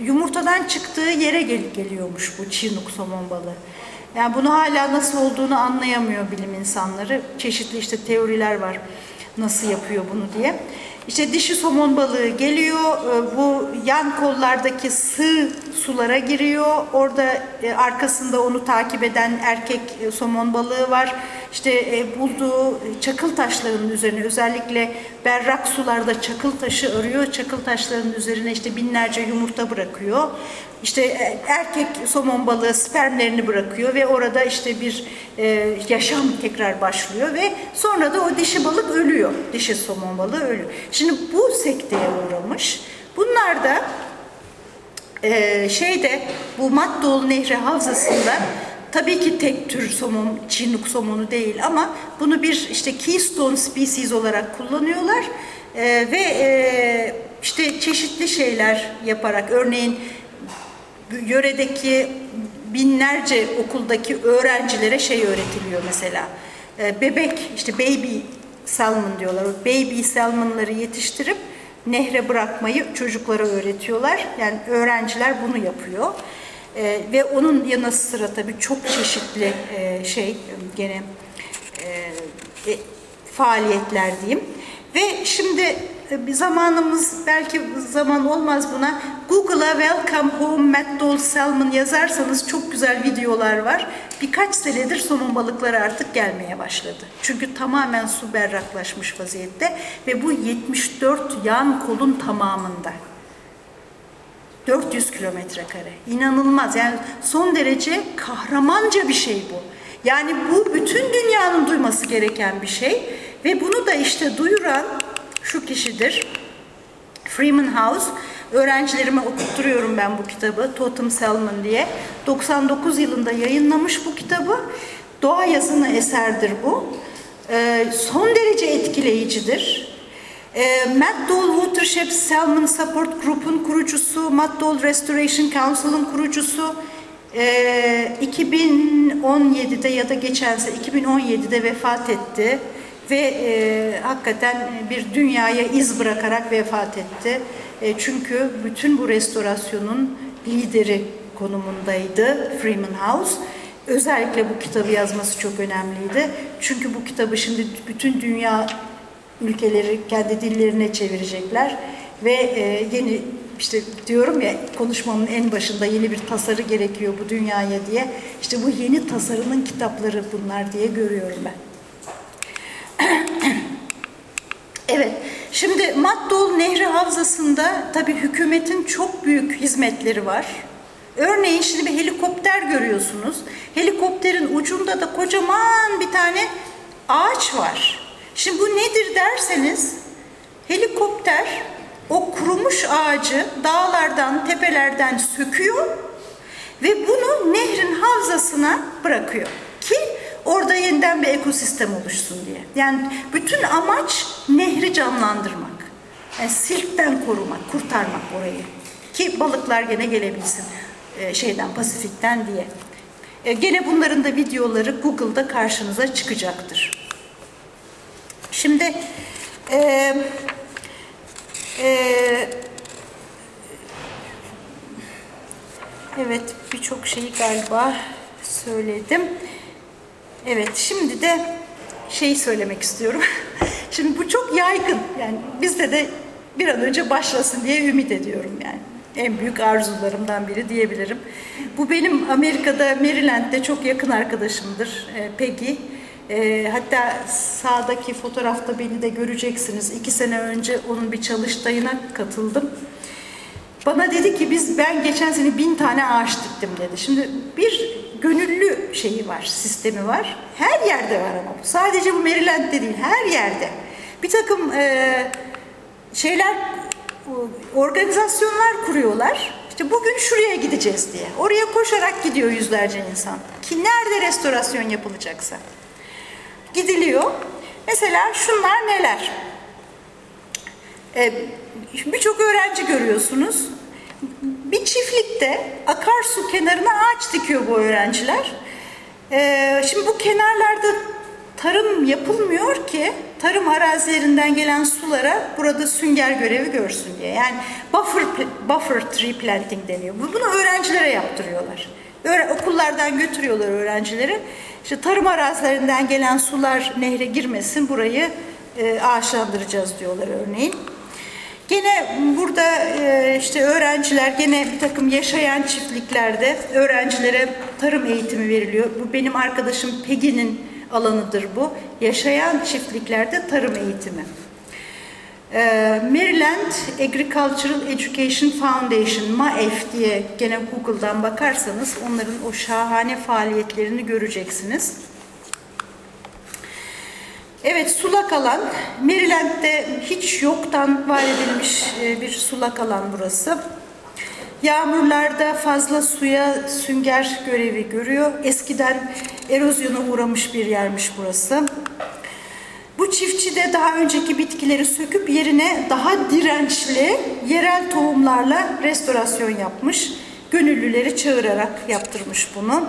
yumurtadan çıktığı yere gel geliyormuş bu Chinook somon balığı. Yani bunu hala nasıl olduğunu anlayamıyor bilim insanları. Çeşitli işte teoriler var nasıl yapıyor bunu diye. İşte dişi somon balığı geliyor, e, bu yan kollardaki sığ sulara giriyor. Orada e, arkasında onu takip eden erkek e, somon balığı var. İşte bulduğu çakıl taşlarının üzerine özellikle berrak sularda çakıl taşı arıyor. Çakıl taşlarının üzerine işte binlerce yumurta bırakıyor. İşte erkek somon balığı spermlerini bırakıyor ve orada işte bir e, yaşam tekrar başlıyor ve sonra da o dişi balık ölüyor. Dişi somon balığı ölüyor. Şimdi bu sekteye uğramış. Bunlar da e, şeyde bu Matdol Nehri Havzası'nda tabii ki tek tür somon, Çinuk somonu değil ama bunu bir işte keystone species olarak kullanıyorlar e, ve e, işte çeşitli şeyler yaparak örneğin yöredeki binlerce okuldaki öğrencilere şey öğretiliyor mesela. E, bebek işte baby salmon diyorlar. O baby salmonları yetiştirip nehre bırakmayı çocuklara öğretiyorlar. Yani öğrenciler bunu yapıyor. E, ve onun yanı sıra tabii çok çeşitli e, şey gene e, e, faaliyetler diyeyim. Ve şimdi e, bir zamanımız belki zaman olmaz buna. Google'a Welcome Home Matt Doll Salmon yazarsanız çok güzel videolar var. Birkaç senedir somon balıkları artık gelmeye başladı. Çünkü tamamen su berraklaşmış vaziyette ve bu 74 yan kolun tamamında. 400 kilometre kare. İnanılmaz. Yani son derece kahramanca bir şey bu. Yani bu bütün dünyanın duyması gereken bir şey. Ve bunu da işte duyuran şu kişidir. Freeman House. Öğrencilerime okutturuyorum ben bu kitabı. Totem Salmon diye. 99 yılında yayınlamış bu kitabı. Doğa yazını eserdir bu. Ee, son derece etkileyicidir. Ee, Matt Dole Watershed Salmon Support Group'un kurucusu, Matt Dole Restoration Council'ın kurucusu. Ee, 2017'de ya da geçen sene 2017'de vefat etti ve e, hakikaten bir dünyaya iz bırakarak vefat etti. E, çünkü bütün bu restorasyonun lideri konumundaydı Freeman House. Özellikle bu kitabı yazması çok önemliydi. Çünkü bu kitabı şimdi bütün dünya ülkeleri kendi dillerine çevirecekler ve e, yeni işte diyorum ya konuşmamın en başında yeni bir tasarı gerekiyor bu dünyaya diye. İşte bu yeni tasarının kitapları bunlar diye görüyorum ben. evet, şimdi Maddol Nehri Havzası'nda tabii hükümetin çok büyük hizmetleri var. Örneğin şimdi bir helikopter görüyorsunuz. Helikopterin ucunda da kocaman bir tane ağaç var. Şimdi bu nedir derseniz helikopter o kurumuş ağacı dağlardan, tepelerden söküyor ve bunu nehrin havzasına bırakıyor ki orada yeniden bir ekosistem oluşsun diye. Yani bütün amaç nehri canlandırmak. Yani silkten korumak, kurtarmak orayı. Ki balıklar gene gelebilsin e, şeyden, Pasifik'ten diye. E, gene bunların da videoları Google'da karşınıza çıkacaktır. Şimdi e, e, evet birçok şeyi galiba söyledim. Evet şimdi de şeyi söylemek istiyorum. Şimdi bu çok yaygın. Yani bizde de bir an önce başlasın diye ümit ediyorum yani. En büyük arzularımdan biri diyebilirim. Bu benim Amerika'da Maryland'de çok yakın arkadaşımdır e, Peggy. E, hatta sağdaki fotoğrafta beni de göreceksiniz. İki sene önce onun bir çalıştayına katıldım. Bana dedi ki biz ben geçen sene bin tane ağaç diktim dedi. Şimdi bir gönüllü şeyi var, sistemi var. Her yerde var ama bu. Sadece bu Maryland'de değil, her yerde. Bir takım e, şeyler, organizasyonlar kuruyorlar. İşte bugün şuraya gideceğiz diye. Oraya koşarak gidiyor yüzlerce insan. Ki nerede restorasyon yapılacaksa. Gidiliyor. Mesela şunlar neler? Ee, Birçok öğrenci görüyorsunuz. Bir çiftlikte akarsu kenarına ağaç dikiyor bu öğrenciler. Ee, şimdi bu kenarlarda tarım yapılmıyor ki tarım arazilerinden gelen sulara burada sünger görevi görsün diye. Yani buffer, buffer tree planting deniyor. Bunu öğrencilere yaptırıyorlar. Okullardan götürüyorlar öğrencileri. İşte tarım arazilerinden gelen sular nehre girmesin burayı e, ağaçlandıracağız diyorlar örneğin. Gene burada e, işte öğrenciler gene bir takım yaşayan çiftliklerde öğrencilere tarım eğitimi veriliyor. Bu benim arkadaşım Pegi'nin alanıdır bu. Yaşayan çiftliklerde tarım eğitimi. E, Maryland Agricultural Education Foundation, MAEF diye gene Google'dan bakarsanız onların o şahane faaliyetlerini göreceksiniz. Evet sulak alan. Maryland'de hiç yoktan var edilmiş e, bir sulak alan burası. Yağmurlarda fazla suya sünger görevi görüyor. Eskiden erozyona uğramış bir yermiş burası. Bu çiftçi de daha önceki bitkileri söküp yerine daha dirençli yerel tohumlarla restorasyon yapmış. Gönüllüleri çağırarak yaptırmış bunu.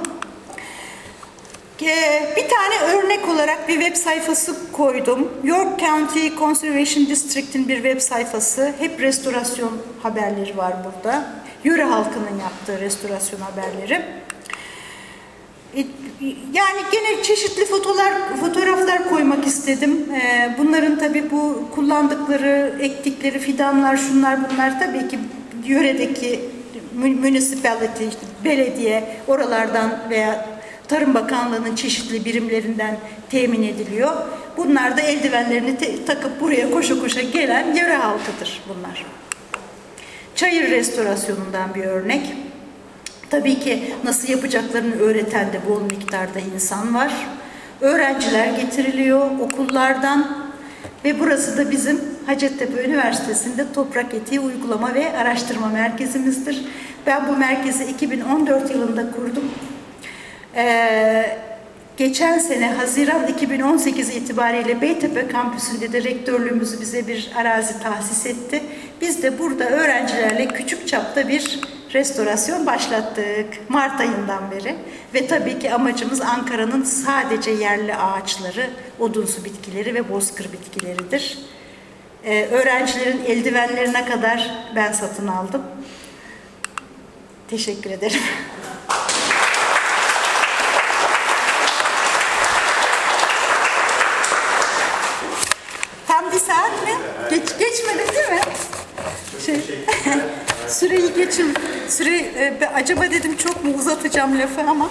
Ee, bir tane örnek olarak bir web sayfası koydum. York County Conservation District'in bir web sayfası. Hep restorasyon haberleri var burada. Yöre halkının yaptığı restorasyon haberleri. E, yani gene çeşitli fotoğraflar, fotoğraflar koymak istedim. Ee, bunların tabii bu kullandıkları, ektikleri fidanlar, şunlar bunlar tabii ki yöredeki municipality, işte belediye oralardan veya Tarım Bakanlığı'nın çeşitli birimlerinden temin ediliyor. Bunlar da eldivenlerini takıp buraya koşa koşa gelen yöre halkıdır bunlar. Çayır restorasyonundan bir örnek. Tabii ki nasıl yapacaklarını öğreten de bol miktarda insan var. Öğrenciler getiriliyor okullardan ve burası da bizim Hacettepe Üniversitesi'nde toprak etiği uygulama ve araştırma merkezimizdir. Ben bu merkezi 2014 yılında kurdum. Ee, geçen sene Haziran 2018 itibariyle Beytepe kampüsünde de rektörlüğümüz bize bir arazi tahsis etti. Biz de burada öğrencilerle küçük çapta bir restorasyon başlattık Mart ayından beri. Ve tabii ki amacımız Ankara'nın sadece yerli ağaçları, odunsu bitkileri ve bozkır bitkileridir. Ee, öğrencilerin eldivenlerine kadar ben satın aldım. Teşekkür ederim. Tam bir saat mi? Geç, geçmedin değil mi? Şey. Süreyi geçin. Süre, e, acaba dedim çok mu uzatacağım lafı ama